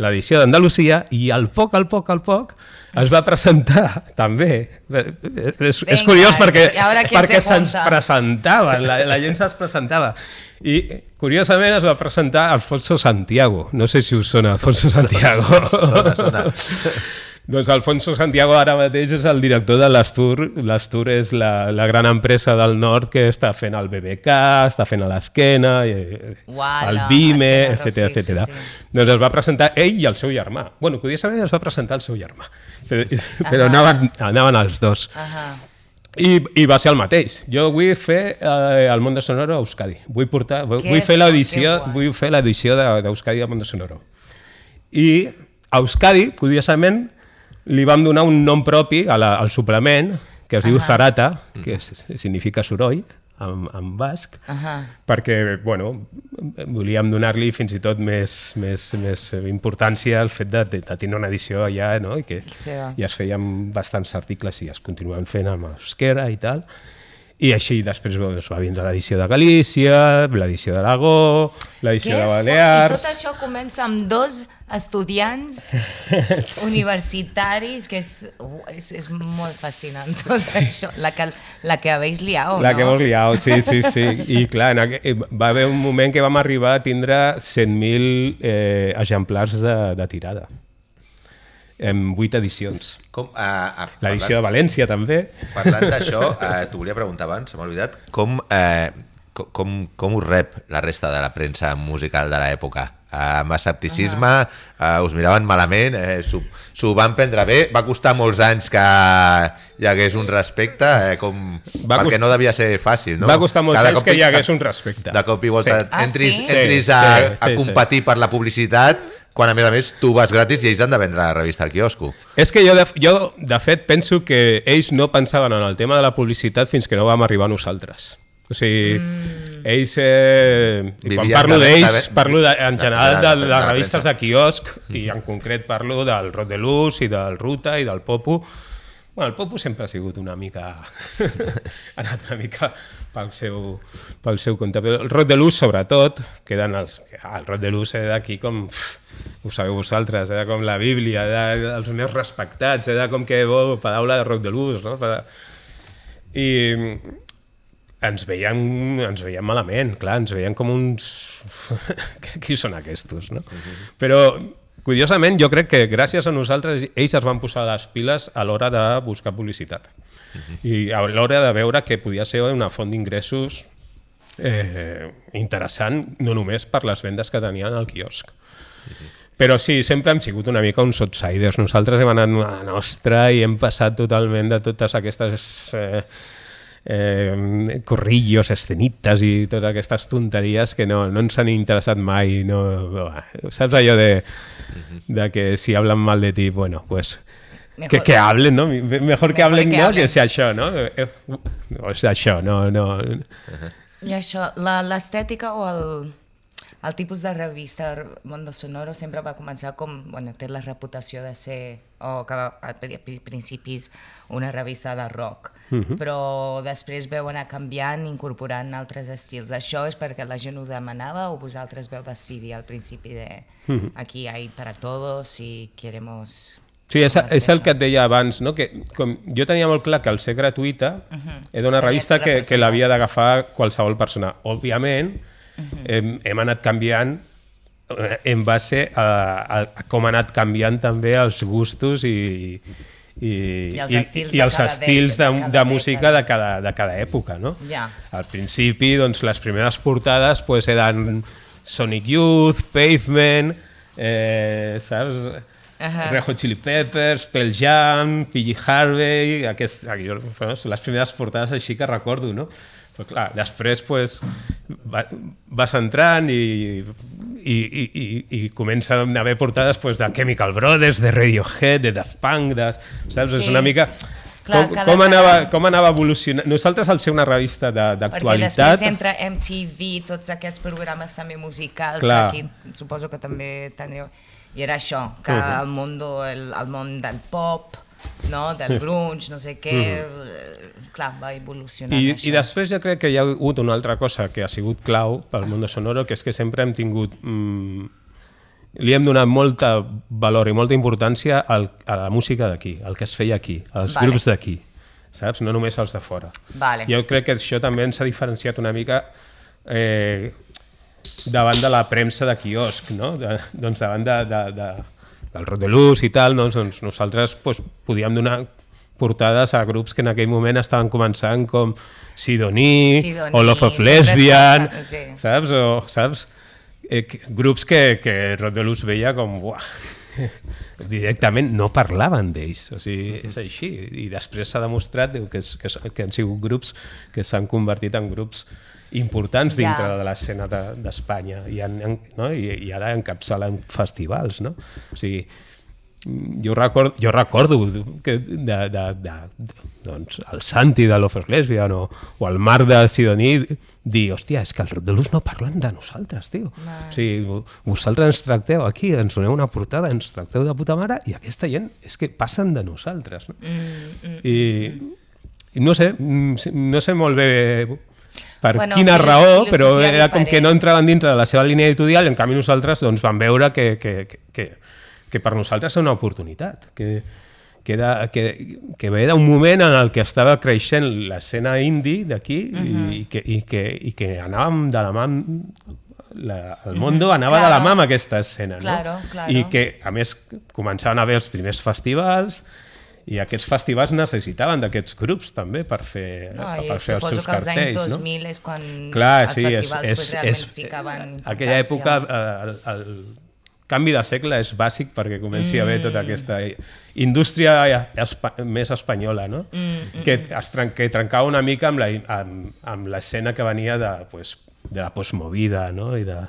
l'edició d'Andalusia, i al poc, al poc, al poc, es va presentar també. És, és Vinga, curiós perquè, perquè se se'ns apunta? presentaven, la, la gent se'ns presentava. I, curiosament, es va presentar Alfonso Santiago. No sé si us sona Alfonso Santiago. Sona, sona. Doncs Alfonso Santiago ara mateix és el director de l'Astur. L'Astur és la, la gran empresa del nord que està fent el BBK, està fent a l'Esquena, eh, el BIME, Esquena, etc sí, etc. sí, sí. Doncs es va presentar ell i el seu germà. Bueno, curiosament es va presentar el seu germà, però, però anaven, anaven els dos. Ahà. I, I va ser el mateix. Jo vull fer eh, el Món de Sonoro a Euskadi. Vull, portar, vull, fer l'edició vull fer l'edició de- d'Euskadi al Món de Sonoro. I a Euskadi, curiosament, li vam donar un nom propi a la, al suplement, que es diu Ahà. Zarata, que és, significa soroll, en, en basc, Ahà. perquè, bueno, volíem donar-li fins i tot més, més, més importància al fet de, de, de tenir una edició allà, no? I que Sí. i es feien bastants articles i es continuen fent amb euskera i tal. I així després doncs, va vindre l'edició de Galícia, l'edició d'Aragó, l'edició de. Balears... I tot això comença amb dos estudiants universitaris, que és, és, és molt fascinant tot això. La que, la que habéis liado, La no? que hemos liado, sí, sí, sí. I clar, aqu... va haver un moment que vam arribar a tindre 100.000 eh, exemplars de, de tirada en 8 edicions. Com, uh, uh, L'edició de València també. Parlant d'això, eh, t'ho volia preguntar abans, se m'ha oblidat, com, eh, co- com, com us rep la resta de la premsa musical de l'època? Eh, amb escepticisme, eh, us miraven malament, eh, s'ho van prendre bé, va costar molts anys que hi hagués un respecte, eh, com, Va perquè cost- no devia ser fàcil, no? Va costar molts Cada anys cop que hi hagués un respecte. De cop i volta Sí. Ah, entris, sí? entris Sí, a, sí, a sí, competir per la publicitat, quan a més a més tu vas gratis i ells han de vendre la revista al quiosco. És que jo de, jo, de fet, penso que ells no pensaven en el tema de la publicitat fins que no vam arribar a nosaltres. O sigui, mm. ells... Eh, i quan Vivien parlo de- d'ells, de- parlo de, en general de- de, de de la les revistes de quiosc, i en concret parlo del Rot de Luz i del Ruta i del Popo. Bueno, el Popo sempre ha sigut una mica... ha anat una mica pel seu, pel seu compte. Però el Rot de Luz, sobretot, queden els... El Rot de Luz era d'aquí com... Ho sabeu vosaltres, era com la Bíblia, era dels més respectats, era com que, oh, paraula de Roc de Luz, no? I ens veien, ens veien malament, clar, ens veien com uns... Qui són aquests, no? Però, curiosament, jo crec que gràcies a nosaltres ells es van posar les piles a l'hora de buscar publicitat. I a l'hora de veure que podia ser una font d'ingressos eh, interessant, no només per les vendes que tenien al quiosc. Però sí, sempre hem sigut una mica uns outsiders. Nosaltres hem anat a la nostra i hem passat totalment de totes aquestes eh, eh, corrillos, escenites i totes aquestes tonteries que no, no ens han interessat mai. No, no, saps allò de, de que si hablan mal de ti, bueno, pues... Mejor- que, que hablen, ¿no? Mejor que Mejor hablen, que no? hablen. Que sea això, no? Eh, O sea, això, no, no... I això, la- l'estètica o el, el tipus de revista Mondo Sonoro sempre va començar com, bueno, té la reputació de ser, o que a pri- pri- principis una revista de rock, però després veu anar canviant, incorporant altres estils. Això és perquè la gent ho demanava o vosaltres veu decidir al principi de aquí hay para todos i queremos... Sí, és, és el hacer-lo"? que et deia abans, no? que com, jo tenia molt clar que al ser gratuïta era una Tenies revista que que, l'havia d'agafar qualsevol persona. Òbviament, hem, hem anat canviant en base a, a, a com han anat canviant també els gustos i, i, I els estils i, i de els cada estils de, de, de música de cada, de cada època. No? Ja. Al principi, doncs, les primeres portades pues, eren Sonic Youth, Pavement, eh, saps? Ahà. Red Hot Chili Peppers, Pearl Jam, P.G. Harvey, aquest, les primeres portades així que recordo, no? Però clar, després pues, va, vas entrant i, i, i, i, i comencen a haver portades pues, de Chemical Brothers, de Radiohead, de Daft Punk, de, saps? Sí. És una mica... Clar, com, cada- com, anava, cada- com anava evolucionant? Nosaltres, al ser una revista de- Perquè d'actualitat... després entre MTV, tots aquests programes també musicals, Clar. que aquí suposo que també tindreu... I era això, que el, món, el, el món del pop, no? del grunge, no sé què, eh, clar, va evolucionant I, això. I després jo crec que hi ha hagut una altra cosa que ha sigut clau pel món sonoro, que és que sempre hem tingut... Mm, li hem donat molta valor i molta importància al, a la música d'aquí, al que es feia aquí, als Vale. grups d'aquí, saps? No només els de fora. Vale. Jo crec que això també ens ha diferenciat una mica eh, davant de la premsa de quiosc, no? De, doncs davant de, de, de, del Rot de Luz i tal, doncs, doncs nosaltres doncs, podíem donar portades a grups que en aquell moment estaven començant com Sidoní, Sidoní, o Love of Lesbian, sí. saps? O, saps? Eh, grups que, que Rot de Luz veia com... Uah, directament no parlaven d'ells, o sigui, és així i després s'ha demostrat diu, que, que, que han sigut grups que s'han convertit en grups importants Ja. dintre de l'escena de- d'Espanya i, han, han, no? I, i ara encapçalen festivals no? o sigui, jo recordo, jo recordo que de, de, de, de, doncs, el Santi de l'Ofers Lesbian o, o el Marc de Sidoní dir, hòstia, és que els Rodolus no parlen de nosaltres, tio. Vale. O sigui, vo- vosaltres ens tracteu aquí, ens doneu una portada, ens tracteu de puta mare i aquesta gent és que passen de nosaltres. No? Mm, I, I no sé, mm, no sé molt bé per Bueno, quina raó, però era com que no diferent. entraven dintre de la seva línia editorial, en canvi nosaltres doncs, vam veure que, que, que, que, que per nosaltres era una oportunitat, que, que, era, que, que ve d'un moment en el que estava creixent l'escena indie d'aquí uh -huh. i, que, i, que, i que anàvem de la mà la, el Mondo anava de la Claro. mà amb aquesta escena, Claro, no? claro. I que, a més, començaven a haver els primers festivals i aquests festivals necessitaven d'aquests grups també per fer, No, per fer els suposo seus que als anys cartells. 2000 és quan Clar, els sí, és, festivals és, pues, realment és, ficaven aquella època eh, el, el canvi de segle és bàsic perquè comenci a haver tota aquesta indústria espa més espanyola, no? Mm, que, es tren que trencava una mica amb la- amb, amb l'escena que venia de, pues, de la postmovida no? I, de,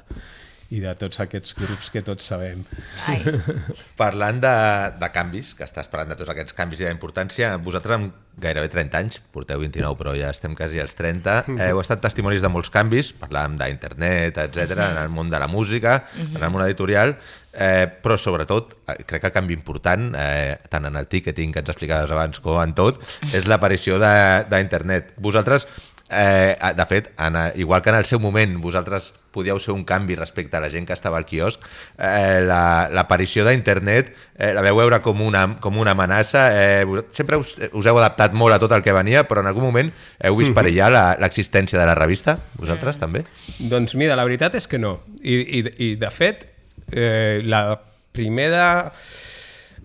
i de tots aquests grups que tots sabem. Ai, Parlant de, de canvis, que estàs parlant de tots aquests canvis i d'importància, vosaltres amb gairebé 30 anys, porteu 29 però ja estem quasi als 30, eh, heu estat testimonis de molts canvis, parlàvem d'internet, etc en el món de la música, en el món editorial, eh, però sobretot, eh, crec que el canvi important, eh, tant en el ticketing que ens explicaves abans com en tot, és l'aparició de- d'internet. Vosaltres, eh, de fet, en, eh, igual que en el seu moment vosaltres podíeu ser un canvi respecte a la gent que estava al quiosc, eh, la- l'aparició d'internet eh, la veu veure com una, com una amenaça. Eh, sempre us, us heu adaptat molt a tot el que venia, però en algun moment heu vist perillar la- l'existència de la revista? Vosaltres també? Doncs mira, la veritat és que no. I, i, i de fet, eh, la primera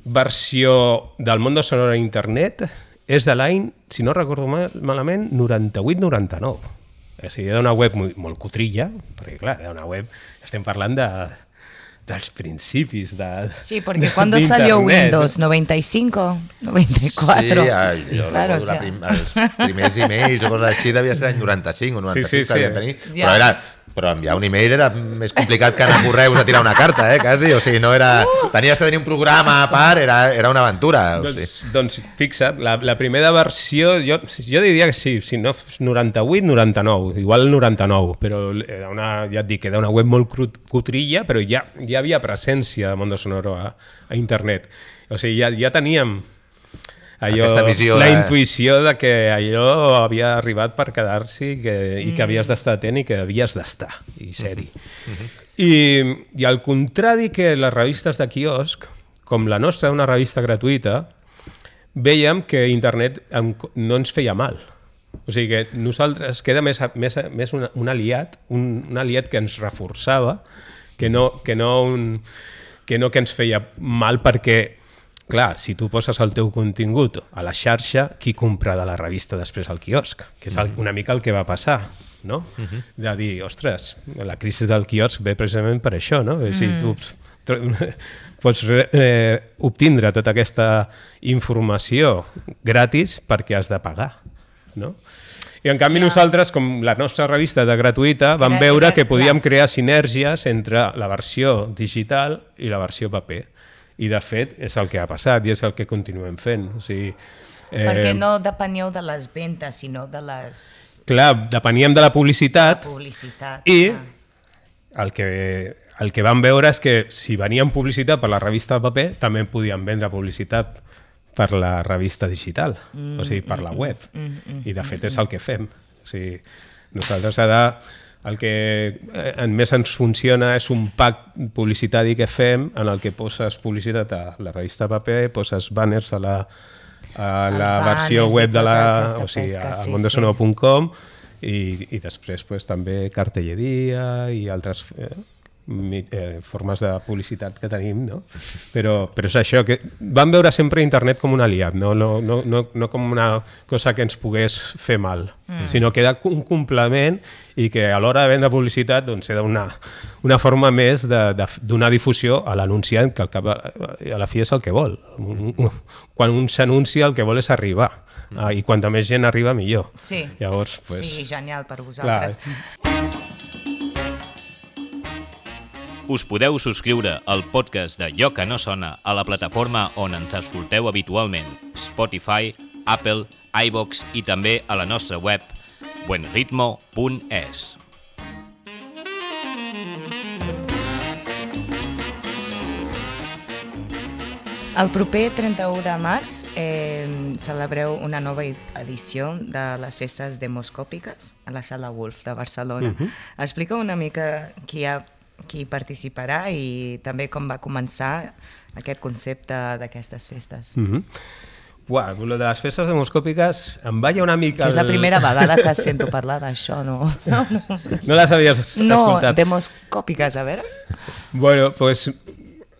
versió del Mondo Sonoro a internet és de l'any, si no recordo mal, malament, 98-99. O sigui, era una web molt, molt cutrilla, perquè clar, era una web, estem parlant de, dels principis de sí, porque cuando salió. Windows 95, 94. Sí, el, jo Claro, recordo o sea, la prim, els primers emails o coses així devia ser l'any 95 o 96 Sí, sí, sí. tenir, Ja. però, era, però enviar un email era més complicat que anar a correus a tirar una carta, eh, quasi, o sigui, no era... Tenies que tenir un programa a part, era, era una aventura, o sigui. Doncs, doncs fixa't, la, la primera versió, jo, jo diria que sí, si no, 98, 99, igual 99, però era una, ja et dic, era una web molt crut, cutrilla, però ja, ja havia presència de Mondo Sonoro a, a internet. O sigui, ja, ja teníem allò, Aquesta visió la de- intuïció de que allò havia arribat per quedar-s'hi i que, i que havies d'estar atent i que havies d'estar, i ser-hi. I, I al contrari que les revistes de quiosc, com la nostra, una revista gratuïta, veiem que internet no ens feia mal. O sigui que nosaltres queda més, més, més un, un aliat, un, un aliat que ens reforçava, que no que, no un, que no que ens feia mal perquè, clar, si tu poses el teu contingut a la xarxa, qui compra de la revista després al quiosc? Que és el, una mica el que va passar no? De dir, ostres, la crisi del quiosc ve precisament per això, no? Si tu pots re- eh, obtindre tota aquesta informació gratis perquè has de pagar, no? I en canvi Clar. nosaltres, com la nostra revista de gratuïta, vam veure que podíem crear sinergies entre la versió digital i la versió paper. I de fet és el que ha passat i és el que continuem fent. O sigui, eh, Perquè no depeníeu de les ventes, sinó de les Clar, depeníem de la la publicitat publicitat. i Ah. el que, el que vam veure és que si venien publicitat per la revista de paper, també podien vendre publicitat per la revista digital, o sigui, per la web. I de fet és el que fem. O sigui, nosaltres ara el que eh, en més ens funciona és un pack publicitari que fem en el que poses publicitat a la revista paper, poses banners a la, a Els la versió web de la, o sigui, pesca, a sí, mondosonor.com i, i després pues, també cartelleria i altres eh, eh, formes de publicitat que tenim, no? Però, però és això, que vam veure sempre internet com un aliat, no, no, no, no, no com una cosa que ens pogués fer mal, mm. sinó que era un complement i que a l'hora de vendre publicitat doncs, era una, una forma més de, de donar difusió a l'anunciant, que al cap, a a la fi és el que vol. Quan un s'anuncia el que vol és arribar, ah, i quanta més gent arriba millor. Sí. Llavors, pues, sí, genial per vosaltres. Us podeu subscriure al podcast de Lloc que no sona a la plataforma on ens escolteu habitualment, Spotify, Apple, iVox i també a la nostra web buenritmo.es. El proper 31 de març eh, celebreu una nova edició de les festes demoscòpiques a la Sala Wolf de Barcelona. Uh -huh. Explica una mica qui, ha, qui participarà i també com va començar aquest concepte d'aquestes festes. Mm -hmm. Uau, lo de les festes demoscòpiques em balla una mica... Que és la primera vegada que sento parlar d'això, no? No, no. No les havies no escoltat? demoscòpiques, a veure. Bueno, pues,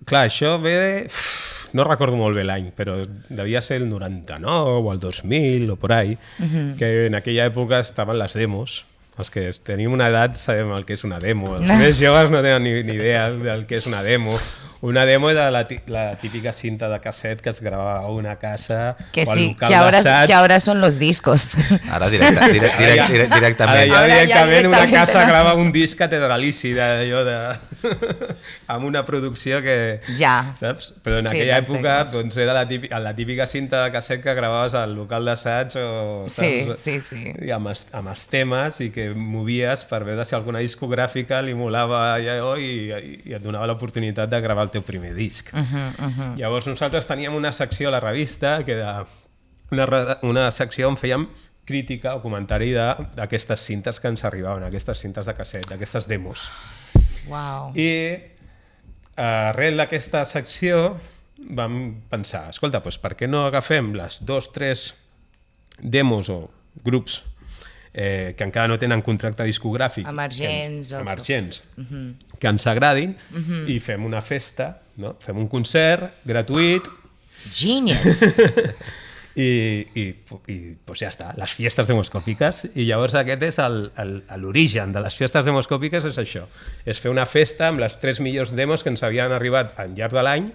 clar, això ve de... No recordo molt bé l'any, però devia ser el 99 o el 2000 o por ahí, uh -huh. que en aquella època estaven les demos. Els que tenim una edat sabem el que és una demo. Els més joves no tenen ni, ni idea del que és una demo. Una demo era la, la típica cinta de casset que es grabava a una casa Que o al sí, local que ahora, d'assaig. que ahora son los discos. Ara directe, direct, direct, direct, Ara directament. ja Ara ja directament una casa grava un disc catedralici d'allò de... amb una producció que... Ja. Saps? Però en Sí, aquella època demos. doncs, era la típica, la típica cinta de casset que gravaves al local d'assaig o... Sí, saps? sí, sí. I amb, els, amb els temes i que movies per veure si alguna discogràfica li molava allò i, i, i et donava l'oportunitat de gravar el teu primer disc. Uh -huh, uh -huh. Llavors nosaltres teníem una secció a la revista que era una, una secció on fèiem crítica o comentari d'aquestes cintes que ens arribaven, aquestes cintes de casset, d'aquestes demos. Wow. I arrel d'aquesta secció vam pensar, escolta, doncs per què no agafem les dos, tres demos o grups eh, que encara no tenen contracte discogràfic Emergents que, o- ens, emergents que ens agradin i fem una festa, no? fem un concert gratuït. Genius. i, i, i pues ja està, les fiestes demoscòpiques. I llavors aquest és l'origen de les fiestes demoscòpiques és això, és fer una festa amb les tres millors demos que ens havien arribat al llarg de l'any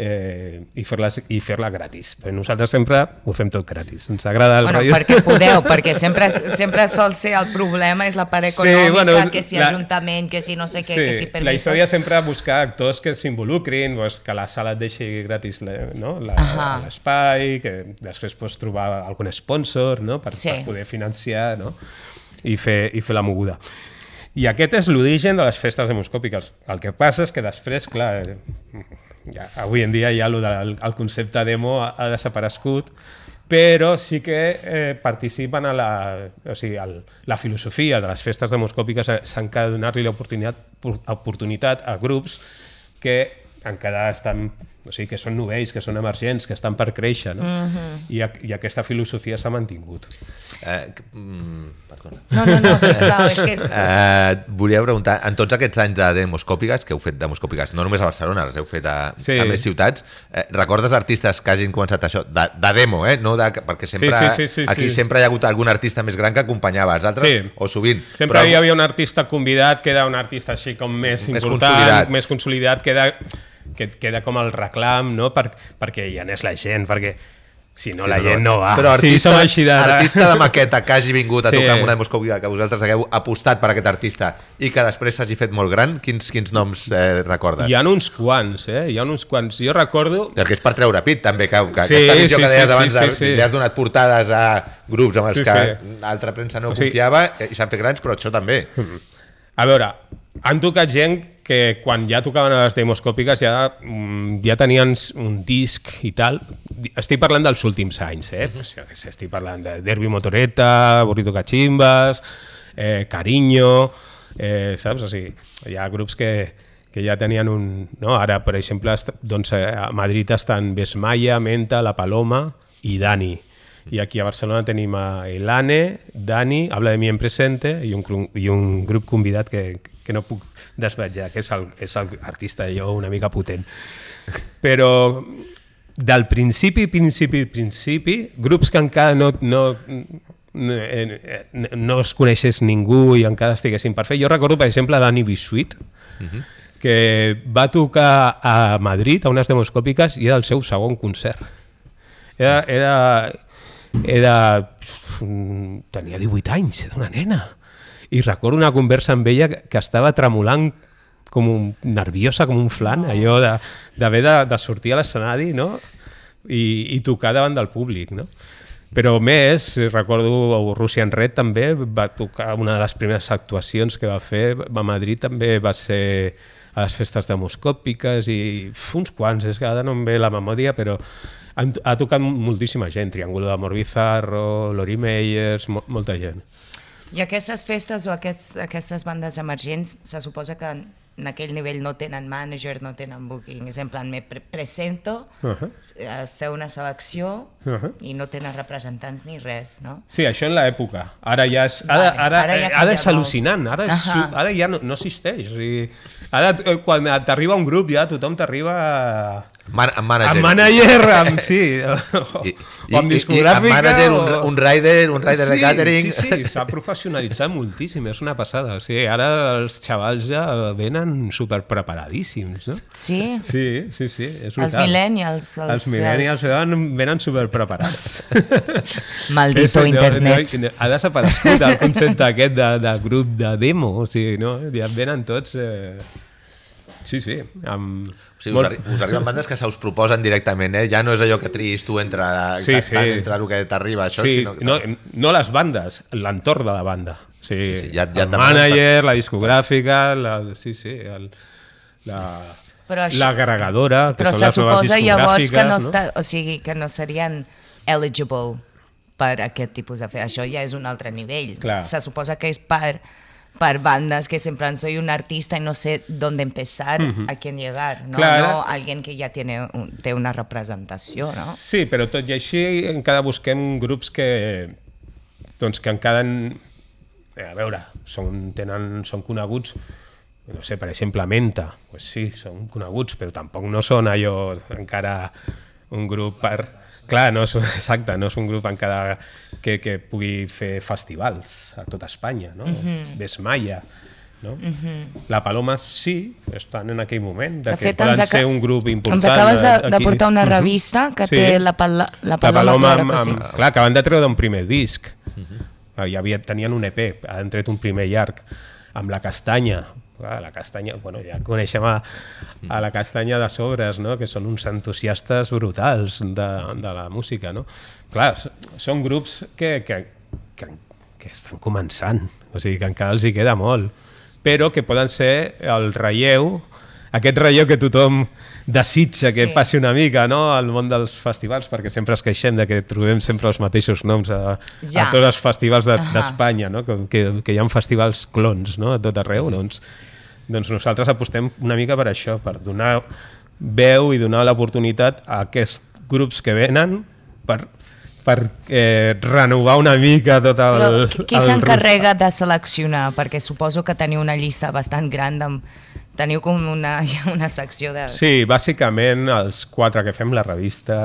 eh, i fer-la i fer gratis. Però nosaltres sempre ho fem tot gratis. Ens agrada el bueno, rotllo- perquè podeu, perquè sempre, sempre sol ser el problema és la part Sí, econòmica, bueno, que si la- ajuntament, que si no sé què, que si la permisos. història sempre buscar actors que s'involucrin, pues, que la sala et deixi gratis la- no? la- l'espai, que després pots trobar algun sponsor no? per, Sí. per poder financiar no? I, fer, i fer la moguda. I aquest és l'origen de les festes demoscòpiques. El que passa és que després, clar, ja, avui en dia ja lo del, el concepte demo ha, ha desaparegut, però sí que eh, participen a la, o sigui, el, la filosofia de les festes demoscòpiques eh, s'han de donar-li l'oportunitat oportunitat a grups que encara estan, o sigui, que són novells, que són emergents, que estan per créixer, no? I, a- I aquesta filosofia s'ha mantingut. Eh, que- mm, perdona. No, no, no, sisplau, és que és... Eh, volia preguntar, en tots aquests anys de demoscòpiques, que heu fet demoscòpiques no només a Barcelona, les heu fet a, Sí. a més ciutats, eh, recordes artistes que hagin començat això, de, de demo, eh? no de, perquè sempre, Sí, sí, sí, sí, aquí sí. sempre hi ha hagut algun artista més gran que acompanyava els altres, Sí. o sovint. Sempre hi havia un artista convidat que era un artista així com més, Més important, consolidat. més consolidat, que era, que, que era com el reclam, no? Per, perquè hi anés la gent, perquè si no Sí, la no, gent no va. Però sí, artista, som així de... artista de maqueta que hagi vingut a Sí. tocar amb una demoscòpica, que vosaltres hagueu apostat per aquest artista i que després s'hagi fet molt gran, quins, quins noms eh, recordes? Hi ha uns quants, eh? Hi ha uns quants. Jo recordo... Perquè és per treure pit, també, que, que Sí, aquesta visió sí, que deies sí, abans, sí, de, sí, sí. li has donat portades a grups amb els Sí, que sí. l'altra premsa no O sigui- confiava i s'han fet grans, però això també. A veure, han tocat gent que quan ja tocaven a les demoscòpiques ja, mm, ja tenien un disc i tal. Estic parlant dels últims anys, eh? Jo què sé, estic parlant de Derby Motoreta, Burrito Cachimbas, eh, Cariño, eh, saps? O sigui, hi ha grups que, que ja tenien un... No? Ara, per exemple, doncs, eh, a Madrid estan Besmaya, Menta, La Paloma i Dani. I aquí a Barcelona tenim a Elane, Dani, Habla de mi en presente i un, i un grup convidat que, que no puc desvetjar, que és el, és el artista jo una mica potent. Però del principi, principi, principi, grups que encara no, no, no, no es coneixés ningú i encara estiguessin per fer. Jo recordo, per exemple, Dani Bisuit, que va tocar a Madrid a unes demoscòpiques i era el seu segon concert. Era, era, era, tenia 18 anys, era una nena. I recordo una conversa amb ella que, estava tremolant com un, nerviosa, com un flan, allò de- d'haver de, de sortir a l'escenari, no? I, i tocar davant del públic, no? Però més, recordo Russian Red també va tocar una de les primeres actuacions que va fer a Madrid també va ser a les festes demoscòpiques i uf, uns quants, és que ara no em ve la memòria, però han, ha tocat moltíssima gent, Triángulo d'Amor Bizarro, Lori Meyers, mo molta gent. I aquestes festes o aquests, aquestes bandes emergents se suposa que en, aquell nivell no tenen manager, no tenen booking, és en plan, me pre presento, Uh -huh. eh, feu una selecció Uh -huh. i no tenen representants ni res, no? Sí, això en l'època. Ara ja és... Ara, Vale, ara, ara ja ha ara, és al·lucinant. Ara, és, Ahà. ara ja no, no existeix. O sigui, ara, eh, quan t'arriba un grup, ja tothom t'arriba... Man amb manager. Amb manager, amb, sí. I, o amb i- i- discogràfica. amb manager, un, o... un rider, un rider de sí, catering. Sí, sí, s'ha professionalitzat moltíssim, és una passada. O sigui, ara els xavals ja venen superpreparadíssims, no? Sí? Sí, sí, sí, és Els veritat. millennials, els- Els millennials els- venen, venen superpreparats. Maldito internet. No, no, ha desaparegut el concepte aquest de, de grup de demo, o sigui, no? Ja venen tots... Eh... Sí, sí. Amb... O sigui, us, arri us arriben bandes que se us proposen directament, eh? Ja no és allò que triïs tu entre, Sí, sí, entre el que t'arriba, això, sí, sinó que... no, no les bandes, l'entorn de la banda. Sí, Sí, sí, ja- ja, el també manager, la discogràfica, la, sí, sí, el, la, Però això- l'agregadora, que Però són se les suposa llavors que no, discogràfiques, està, o sigui, que no serien eligible per aquest tipus de fer. Això ja és un altre nivell. Clar. Se suposa que és per, per bandes que sempre soy un artista y no sé dónde empezar, a quién llegar, no, Clar. no alguien que ja tiene un, té una representació, no? Sí, però tot i així encara busquem grups que, doncs, que encara... En, a veure, són, tenen, són coneguts, no sé, per exemple, Menta, pues sí, són coneguts, però tampoc no són allò encara un grup per... Clar, no és, exacte, no és un grup encara que, que pugui fer festivals a tota Espanya, no? Desmaya, no? La Paloma sí, estan en aquell moment, de, De que fet, poden ser un grup important. Ens acabes de, de aquí. portar una Mhm. revista que Sí. té la, pala, la La Paloma, Paloma, claro amb, que sí. amb, clar, acaben de treure un primer disc. Uh -huh. havia, tenien un EP, han tret un primer llarg amb la castanya. Clar, la castanya, bueno, ja coneixem a, a la castanya de sobres, no? que són uns entusiastes brutals de, de la música. No? Clar, són grups que, que, que, que estan començant, o sigui que encara els hi queda molt, però que poden ser el relleu, aquest relleu que tothom desitja que Sí. passi una mica no? al món dels festivals, perquè sempre es queixem de que trobem sempre els mateixos noms a, Ja. a tots els festivals de- d'Espanya, no? que, que, que hi ha festivals clons no? a tot arreu. Doncs, doncs nosaltres apostem una mica per això, per donar veu i donar l'oportunitat a aquests grups que venen per, per eh, renovar una mica tot el... Però qui, s'encarrega de seleccionar? Perquè suposo que teniu una llista bastant gran, de, teniu com una, una secció de... Sí, bàsicament els quatre que fem la revista,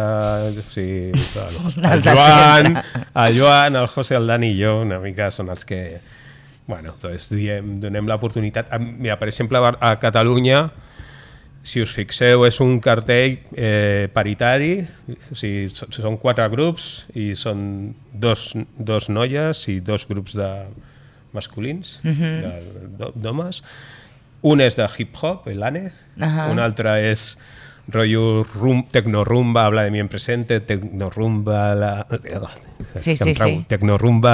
o sigui, el, el Joan, el Joan, el José, el Dani i jo, una mica són els que, bueno, doncs diem, donem l'oportunitat. Mira, per exemple, a Catalunya, si us fixeu, és un cartell eh, paritari, o sigui, són quatre grups i són dos, dos noies i dos grups de masculins, de- de- d'homes. Un és de hip-hop, el ANE, Ahà. un altre és rotllo rum, tecnorumba, habla de mi en presente, tecnorumba, la... Sí, que em sí, trau, sí. Tecnorumba,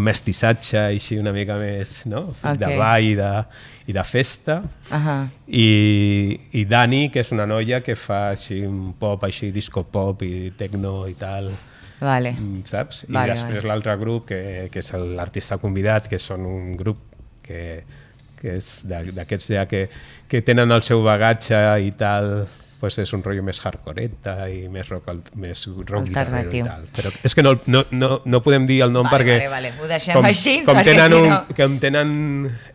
mestissatge, així una mica més, no? Ok. De ball i de, i de festa. Ahà. I, i Dani, que és una noia que fa així un pop, així disco pop i tecno i tal, Vale. mm, saps? I Vale, després vale. l'altre grup, que, que és l'artista convidat, que són un grup que, que és d'aquests ja que, que tenen el seu bagatge i tal, pues és un rotllo més hardcoreta i més rock, més rock guitarrero i Alternatiu. tal. Però és que no, no, no, no podem dir el nom Vale, perquè... vale, vale. Ho deixem com, així, com tenen si un, no- que em tenen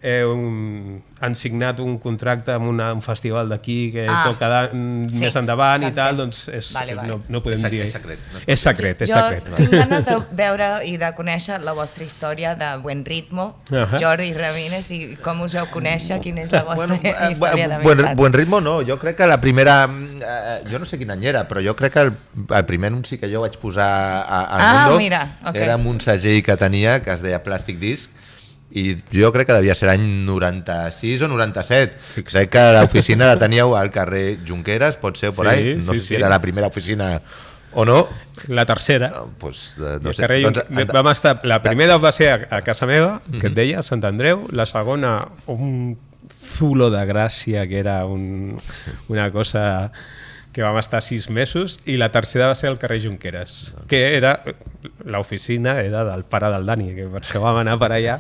eh, un, han signat un contracte amb una, un festival d'aquí que Ah, toca mm, sí, més endavant i tal, doncs és, Vale, vale. No, no podem És dir... és secret, no és secret, és jo secret. tinc ganes de veure i de conèixer la vostra història de Buen Ritmo, Ahà. Jordi Ramírez, i com us veu conèixer, quina és la vostra eh, història buen, d'amistat. buen ritmo no, jo crec que la primera eh, jo no sé quin any era, però jo crec que el, el primer anunci que jo vaig posar a, a Ah, Mundo mira, ok. era amb un segell que tenia que es deia Plastic Disc i jo crec que devia ser l'any 96 o 97. Crec que l'oficina la teníeu al carrer Junqueras, pot ser, por Sí, ahí. No sí, sé si sí. era la primera oficina o no. La tercera. No, pues, eh, No sé. carrer, Doncs, vam estar, la primera va ser a, a casa meva, que et deia, Sant Andreu, la segona un zulo de gràcia, que era un, una cosa que vam estar sis mesos, i la tercera va ser al carrer Junqueras, que era, l'oficina era del pare del Dani, que per això vam anar per allà.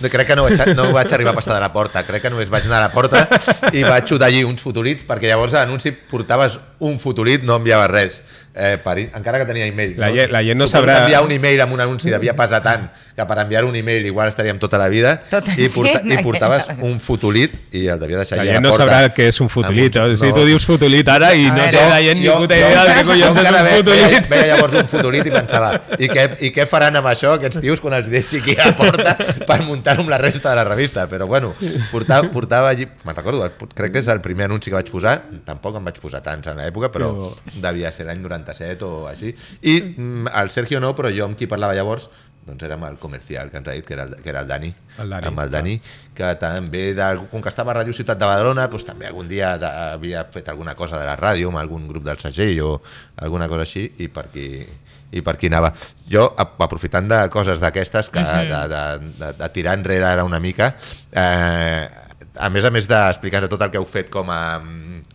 No, crec que no vaig, no vaig arribar a passar de la porta, crec que només vaig anar a la porta i vaig xutar allí uns fotolits, perquè llavors a l'anunci portaves un fotolit, no enviaves res, eh, per, encara que tenia email. La gent- la gent no sabrà- enviar un email amb un anunci devia pesar tant que per enviar un email igual estaríem tota la vida Tot i, porta, i portaves un fotolit i el devia deixar La allà a gent la no porta. sabrà què és un fotolit. No, un- si tu dius fotolit ara i no té la gent ni puta idea de què collons és un ve- Veia, fotolit. veia llavors un fotolit i pensava i què, i què faran amb això aquests tios quan els deixi aquí a la porta per muntar-ho amb la resta de la revista però bueno, portava, portava allí me'n recordo, crec que és el primer anunci que vaig posar tampoc em vaig posar tants en l'època però devia ser l'any 97 o així i mm, el Sergio no, però jo amb qui parlava llavors doncs era amb el comercial que ens ha dit que era el, que era el Dani, El Dani, amb el Dani que també, com que estava a Ràdio Ciutat de Badalona doncs també algun dia de, havia fet alguna cosa de la ràdio amb algun grup del segell o alguna cosa així i per aquí, i per aquí anava. Jo ap- aprofitant de coses d'aquestes que de, de, de, de tirar enrere ara una mica eh, a més a més d'explicar tot el que heu fet com a mm,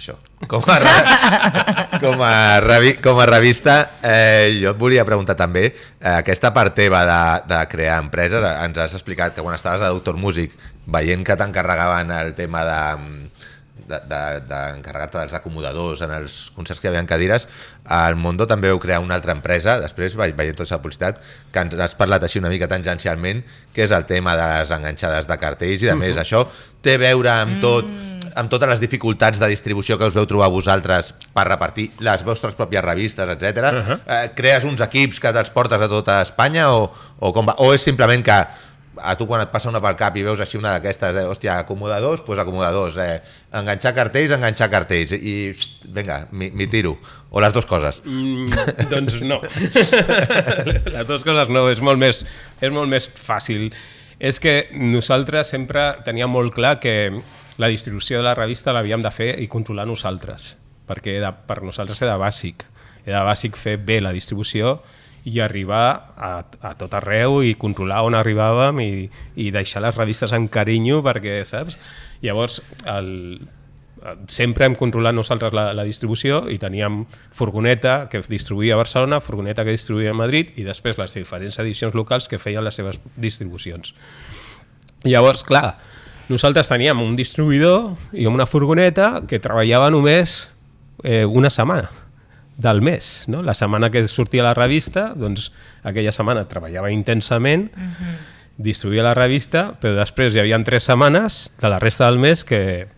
això, com a, com a, revi, com a revista, eh, jo et volia preguntar també, eh, aquesta part teva de, de crear empreses, eh, ens has explicat que quan estaves a Doctor Music, veient que t'encarregaven el tema de d'encarregar-te de, d'encarregar-te dels acomodadors en els concerts que hi havia cadires, al Mondo també veu crear una altra empresa, després ve- veient tota la publicitat, que ens has parlat així una mica tangencialment, que és el tema de les enganxades de cartells i de més, això té a veure amb tot amb totes les dificultats de distribució que us veu trobar vosaltres per repartir les vostres pròpies revistes, etc. Uh -huh. eh, crees uns equips que te'ls portes a tota Espanya o, o, com va? o és simplement que a tu quan et passa una pel cap i veus així una d'aquestes, eh, hòstia, acomodadors, doncs pues acomodadors, eh, enganxar cartells, enganxar cartells, i pst, vinga, mi, mi tiro, o les dues coses. Mm, doncs no. Les dues coses no, és molt més, és molt més fàcil. És que nosaltres sempre teníem molt clar que la distribució de la revista l'havíem de fer i controlar nosaltres, perquè era, per nosaltres era bàsic. Era bàsic fer bé la distribució i arribar a, a tot arreu i controlar on arribàvem i, i deixar les revistes amb carinyo perquè, saps? Llavors, el, sempre hem controlat nosaltres la, la distribució i teníem furgoneta que distribuïa a Barcelona, furgoneta que distribuïa a Madrid i després les diferents edicions locals que feien les seves distribucions. Llavors, clar, nosaltres teníem un distribuïdor i una furgoneta que treballava només eh, una setmana del mes. No? La setmana que sortia la revista, doncs aquella setmana treballava intensament, uh -huh. distribuïa la revista, però després hi havia tres setmanes de la resta del mes que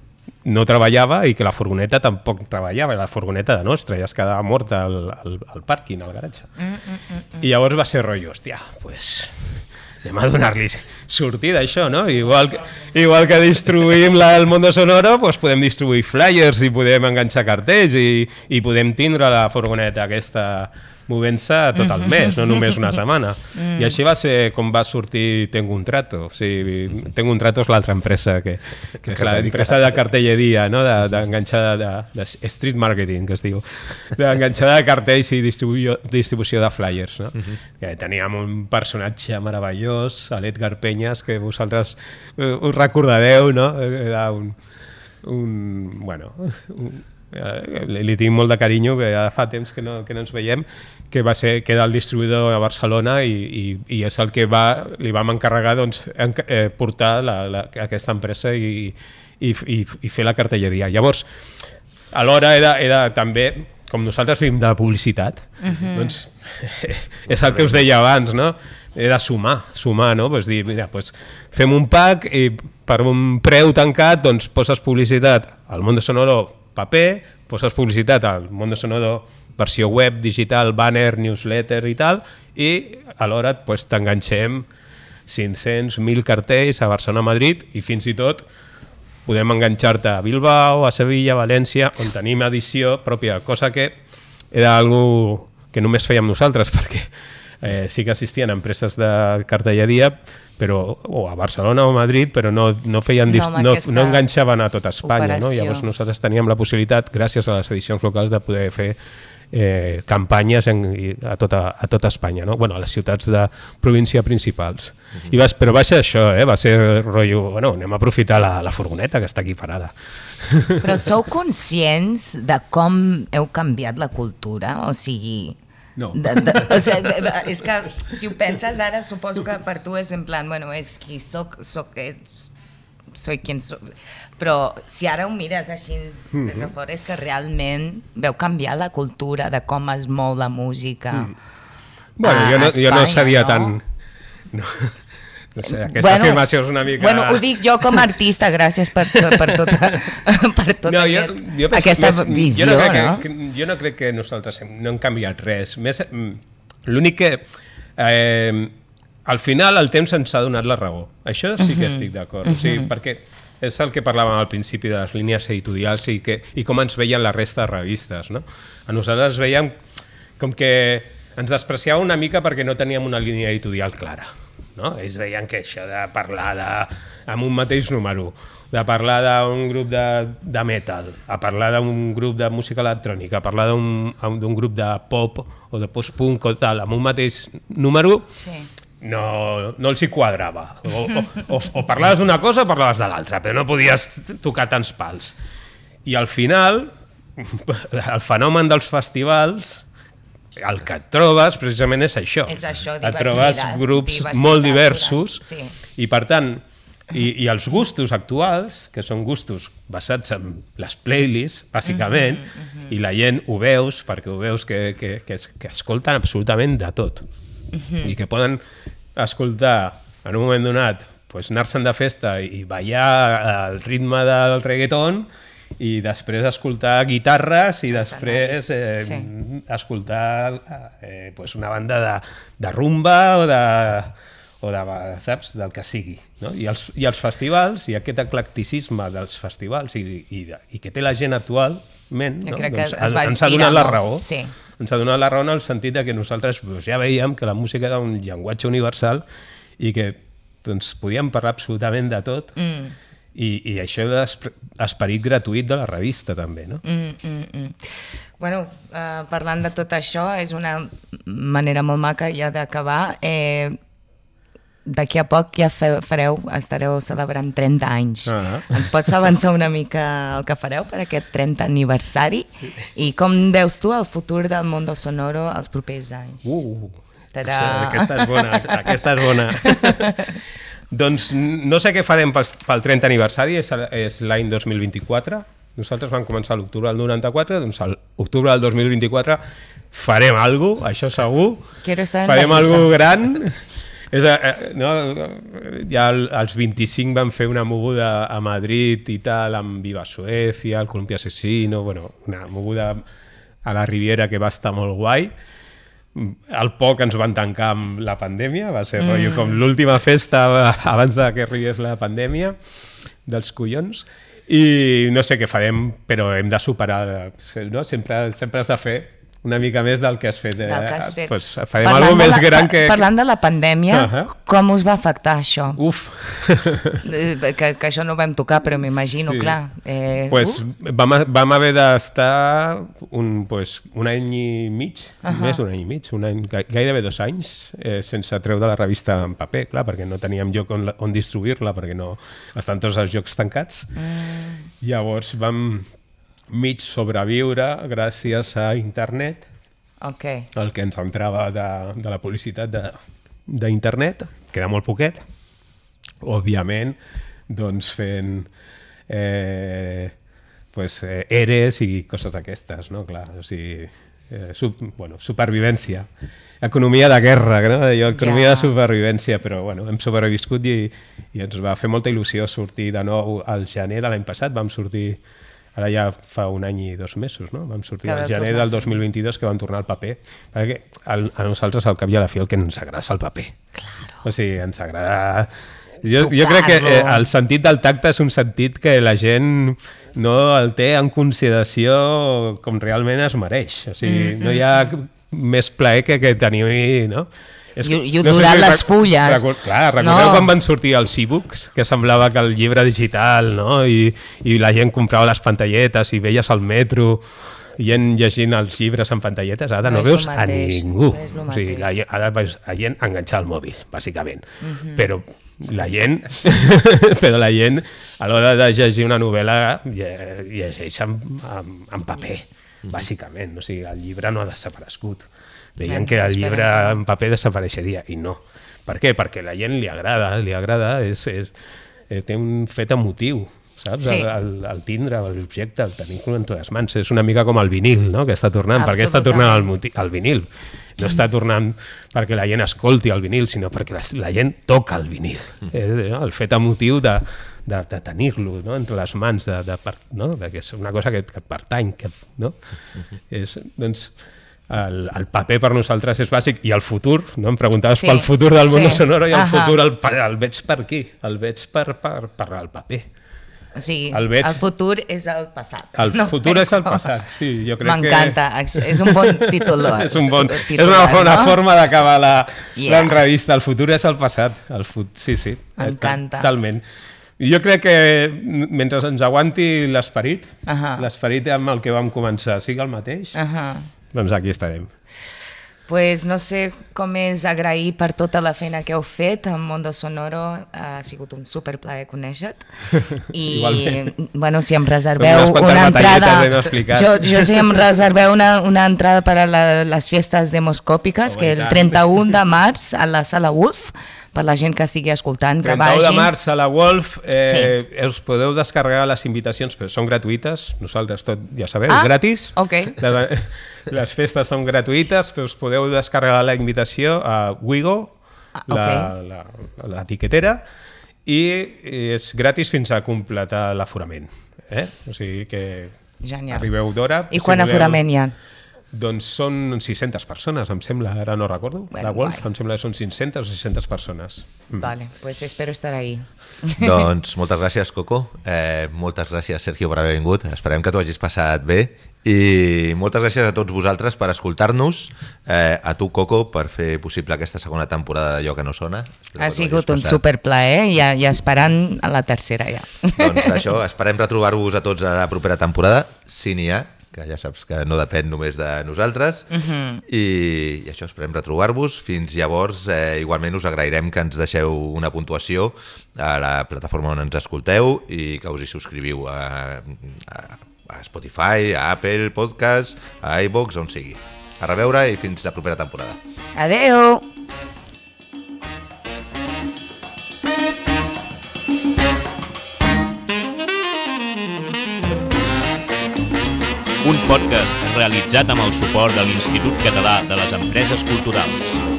no treballava i que la furgoneta tampoc treballava, la furgoneta de nostra, ja es quedava morta al, al, al pàrquing, al garatge. Mm, mm, mm. I llavors va ser rotllo, hòstia, pues, anem a donar-li sortida a això, no? Igual que, igual que distribuïm la, el Mondo Sonoro, doncs podem distribuir flyers i podem enganxar cartells i, i podem tindre la furgoneta aquesta movent-se tot el mes, no només una setmana. I així va ser com va sortir Tengo un trato. O sigui, Tengo un trato és l'altra empresa, que, que és l'empresa de cartelleria, no? d'enganxada de, de, de street marketing, que es diu, d'enganxada de cartells i distribució, distribució de flyers. No? Uh -huh. que teníem un personatge meravellós, l'Edgar Penyes, que vosaltres eh, us recordareu, no? Era un, un bueno, un, eh, li, tinc molt de carinyo, que ja fa temps que no, que no ens veiem, que va ser que era el distribuïdor a Barcelona i, i, i és el que va, li vam encarregar doncs, en, eh, portar la, la, aquesta empresa i, i, i, i fer la cartelleria. Llavors, alhora era, era també com nosaltres vivim de la publicitat, uh -huh. doncs és el que us deia abans, no? De sumar, sumar, no? Pues dir, mira, pues fem un pack i per un preu tancat doncs poses publicitat al Mondo Sonoro paper, poses publicitat al Mondo Sonoro versió web, digital, banner, newsletter i tal, i alhora pues, t'enganxem 500, 1.000 cartells a Barcelona, Madrid i fins i tot podem enganxar-te a Bilbao, a Sevilla, a València, on tenim edició pròpia, cosa que era algo que només fèiem nosaltres, perquè eh, sí que assistien a empreses de cartelleria, però, o a Barcelona o a Madrid, però no, no, feien, No, no, no enganxaven a tota Espanya. No? Llavors nosaltres teníem la possibilitat, gràcies a les edicions locals, de poder fer eh, campanyes en, a, tota, a tota Espanya, no? bueno, a les ciutats de província principals. I vas, però va ser això, eh? va ser rotllo, bueno, anem a aprofitar la, la furgoneta que està aquí parada. Però sou conscients de com heu canviat la cultura? O sigui... No. De, de, o sigui, de- de- és que si ho penses ara, suposo que per tu és en plan, bueno, és qui soc, soc és, soy quien soc. Però si ara ho mires així des de fora, és que realment veu canviar la cultura de com es mou la música. Bueno, a- jo no, a jo no Espanya, seria no? tan... No, no sé, aquesta afirmació és una mica... Bueno, ho dic jo com a artista, gràcies per, per tota, per tot no, jo, aquest, jo penso aquesta més, visió, jo no, crec no? Que, jo no crec que nosaltres hem, no hem canviat res. Més, mm, L'únic que... Eh, al final el temps ens ha donat la raó. Això sí que estic d'acord. o sigui, perquè és el que parlàvem al principi de les línies editorials i, que, i com ens veien la resta de revistes. No? A nosaltres veiem com que ens despreciava una mica perquè no teníem una línia editorial clara. No? Ells veien que això de parlar de, amb un mateix número, de parlar d'un grup de, de metal, a parlar d'un grup de música electrònica, a parlar d'un grup de pop o de post-punk o tal, amb un mateix número, Sí. no, no els hi quadrava. O, o, o, o parlaves d'una cosa o parlaves de l'altra, però no podies tocar tants pals. I al final, el fenomen dels festivals, el que et trobes precisament és això. És això, et trobes grups molt diversos sí. i per tant, i, i els gustos actuals, que són gustos basats en les playlists, bàsicament, i la gent ho veus, perquè ho veus que, que, que, es- que escolten absolutament de tot. I que poden escoltar en un moment donat pues, anar-se'n de festa i ballar al ritme del reggaeton i després escoltar guitarres i després eh, Sí. escoltar eh, pues una banda de, de rumba o de, o de, saps, del que sigui. No? I, els, I els festivals, i aquest eclecticisme dels festivals i, i, i que té la gent actualment, Jo no? doncs, es va ens ha donat la molt, raó. sí. Ens ha donat la raó en el sentit de que nosaltres doncs, ja veiem que la música era un llenguatge universal i que doncs, podíem parlar absolutament de tot Mm. I, i això l'esperit gratuït de la revista també, no? Mm, mm, mm. Bueno, uh, parlant de tot això, és una manera molt maca ja d'acabar. Eh, D'aquí a poc ja fe, fareu, estareu celebrant 30 anys. Ah. Ens pots avançar una mica el que fareu per aquest 30 aniversari? Sí. I com veus tu el futur del Mondo Sonoro els propers anys? Uh, Tadà! aquesta és bona, aquesta és bona. doncs no sé què farem pel, pel 30 aniversari, és, és l'any 2024. Nosaltres vam començar l'octubre del 94, doncs l'octubre del 2024 farem alguna cosa, això segur. Quiero estar en la farem alguna gran. És, eh, no, ja al- als 25 vam fer una moguda a Madrid i tal, amb Viva Suecia, el Columpia Asesino, bueno, una moguda a la Riviera que va estar molt guai. Al poc ens van tancar amb la pandèmia, va ser mm. rotllo com l'última festa abans de que arribés la pandèmia dels collons i no sé què farem, però hem de superar, no? sempre, sempre has de fer una mica més del que has fet. eh? Del que has fet. Pues farem Parlant alguna més la- gran que... Parlant de la pandèmia, uh. -huh. com us va afectar això? Uf! Eh, Que, que això no ho vam tocar, però m'imagino, Sí. clar. Eh, pues uh, vam, vam haver d'estar un, pues, un any i mig, uh -huh. més d'un any i mig, un any, gai- gairebé dos anys, eh, sense treure la revista en paper, clar, perquè no teníem lloc on, on distribuir-la, perquè no estan tots els llocs tancats. Mm. Llavors vam mig sobreviure gràcies a internet, ok. el que ens entrava de, de la publicitat de- d'internet, que era molt poquet, òbviament, doncs fent eh, pues, eh, eres i coses d'aquestes, no? Clar, o sigui, eh, sub, bueno, supervivència. Economia de guerra, no? Jo, economia Ja. de supervivència, però bueno, hem sobreviscut i, i ens va fer molta il·lusió sortir de nou al gener de l'any passat, vam sortir ara ja fa un any i dos mesos, no? Vam sortir al gener del 2022 que vam tornar al paper. Perquè el, a nosaltres al cap i a la fi el que ens agrada és el paper. Claro. O sigui, ens agrada... Jo, jo crec que eh, el sentit del tacte és un sentit que la gent no el té en consideració com realment es mereix. O sigui, no hi ha més plaer que, que tenir, no? És I- i odorar les rec- fulles. Record, clar, recordeu No. quan van sortir els e-books? Que semblava que el llibre digital, no? I, i la gent comprava les pantalletes i veies al metro gent llegint els llibres en pantalletes, ara No no, veus a ningú. no o sigui, la, ara veus a gent enganxar el mòbil, bàsicament. Mhm. Però la gent, però la gent a l'hora de llegir una novel·la lle- llegeix en, en, en paper, Mhm. bàsicament. O sigui, el llibre no ha desaparegut. Veiem que el llibre no. en paper desapareixeria i no. Per què? Perquè la gent li agrada, li agrada, és, és, eh, té un fet emotiu, saps? Sí. El, el, el tindre l'objecte, el tenir-lo entre les mans. És una mica com el vinil, no?, que està tornant. Per què està tornant al, moti- al vinil? No està tornant perquè la gent escolti el vinil, sinó perquè la, la gent toca el vinil. Eh, el fet emotiu de, de, de tenir-lo no? entre les mans, de, de, no? de que és una cosa que, que pertany. Que, no? és, doncs, el, el paper per nosaltres és bàsic i el futur, no? em preguntaves Sí, pel futur del món sí. sonoro i el Ahà. futur el, el veig per aquí, el veig per, per, per el paper. O sigui, El veig- el futur és el passat. El futur és el com- passat, sí, jo crec que- M'encanta, que... és un bon títol. és un bon, és titular, una bona no? forma d'acabar la Yeah. El futur és el passat. El fut... Sí, sí. M'encanta. Totalment. Jo crec que mentre ens aguanti l'esperit, Ahà. l'esperit amb el que vam començar sigui el mateix, Ahà. Doncs aquí estarem. Pues no sé com és agrair per tota la feina que heu fet amb Mondo Sonoro, ha sigut un superplaer conèixer-te i Igualment. bueno, si em Com reserveu una entrada jo, jo si em reserveu una, una entrada per a la, les festes demoscòpiques Home, que el tant. 31 de març a la Sala Wolf per la gent que estigui escoltant, que 31 de vagin març a la Wolf, eh, sí. us podeu descarregar les invitacions, però són gratuïtes, nosaltres tot, ja sabeu, Ah, gratis. ok. Les, les festes són gratuïtes, però us podeu descarregar la invitació a Wigo, Ah, la, ok. la, la etiquetera, i és gratis fins a completar l'aforament. Eh? O sigui que Genial. arribeu d'hora. I quan aforament hi ha? Doncs són 600 persones, em sembla, ara no recordo. Bueno, la Wolf, guai. em sembla que són 500 o 600 persones. Vale, pues espero estar ahí. Doncs moltes gràcies, Coco. Eh, moltes gràcies, Sergio, per haver vingut. Esperem que t'ho hagis passat bé. I moltes gràcies a tots vosaltres per escoltar-nos. Eh, a tu, Coco, per fer possible aquesta segona temporada d'allò que no sona. Espero Ha sigut un superplaer i, i esperant a la tercera ja. Doncs això, esperem retrobar-vos a tots a la propera temporada, si n'hi ha, que ja saps que no depèn només de nosaltres. Uh -huh. I, I això, esperem retrobar-vos. Fins llavors, eh, igualment us agrairem que ens deixeu una puntuació a la plataforma on ens escolteu i que us hi subscriviu a, a, a Spotify, a Apple Podcast, a iVox, on sigui. A reveure i fins la propera temporada. Adeu! Un podcast realitzat amb el suport de l'Institut Català de les Empreses Culturals.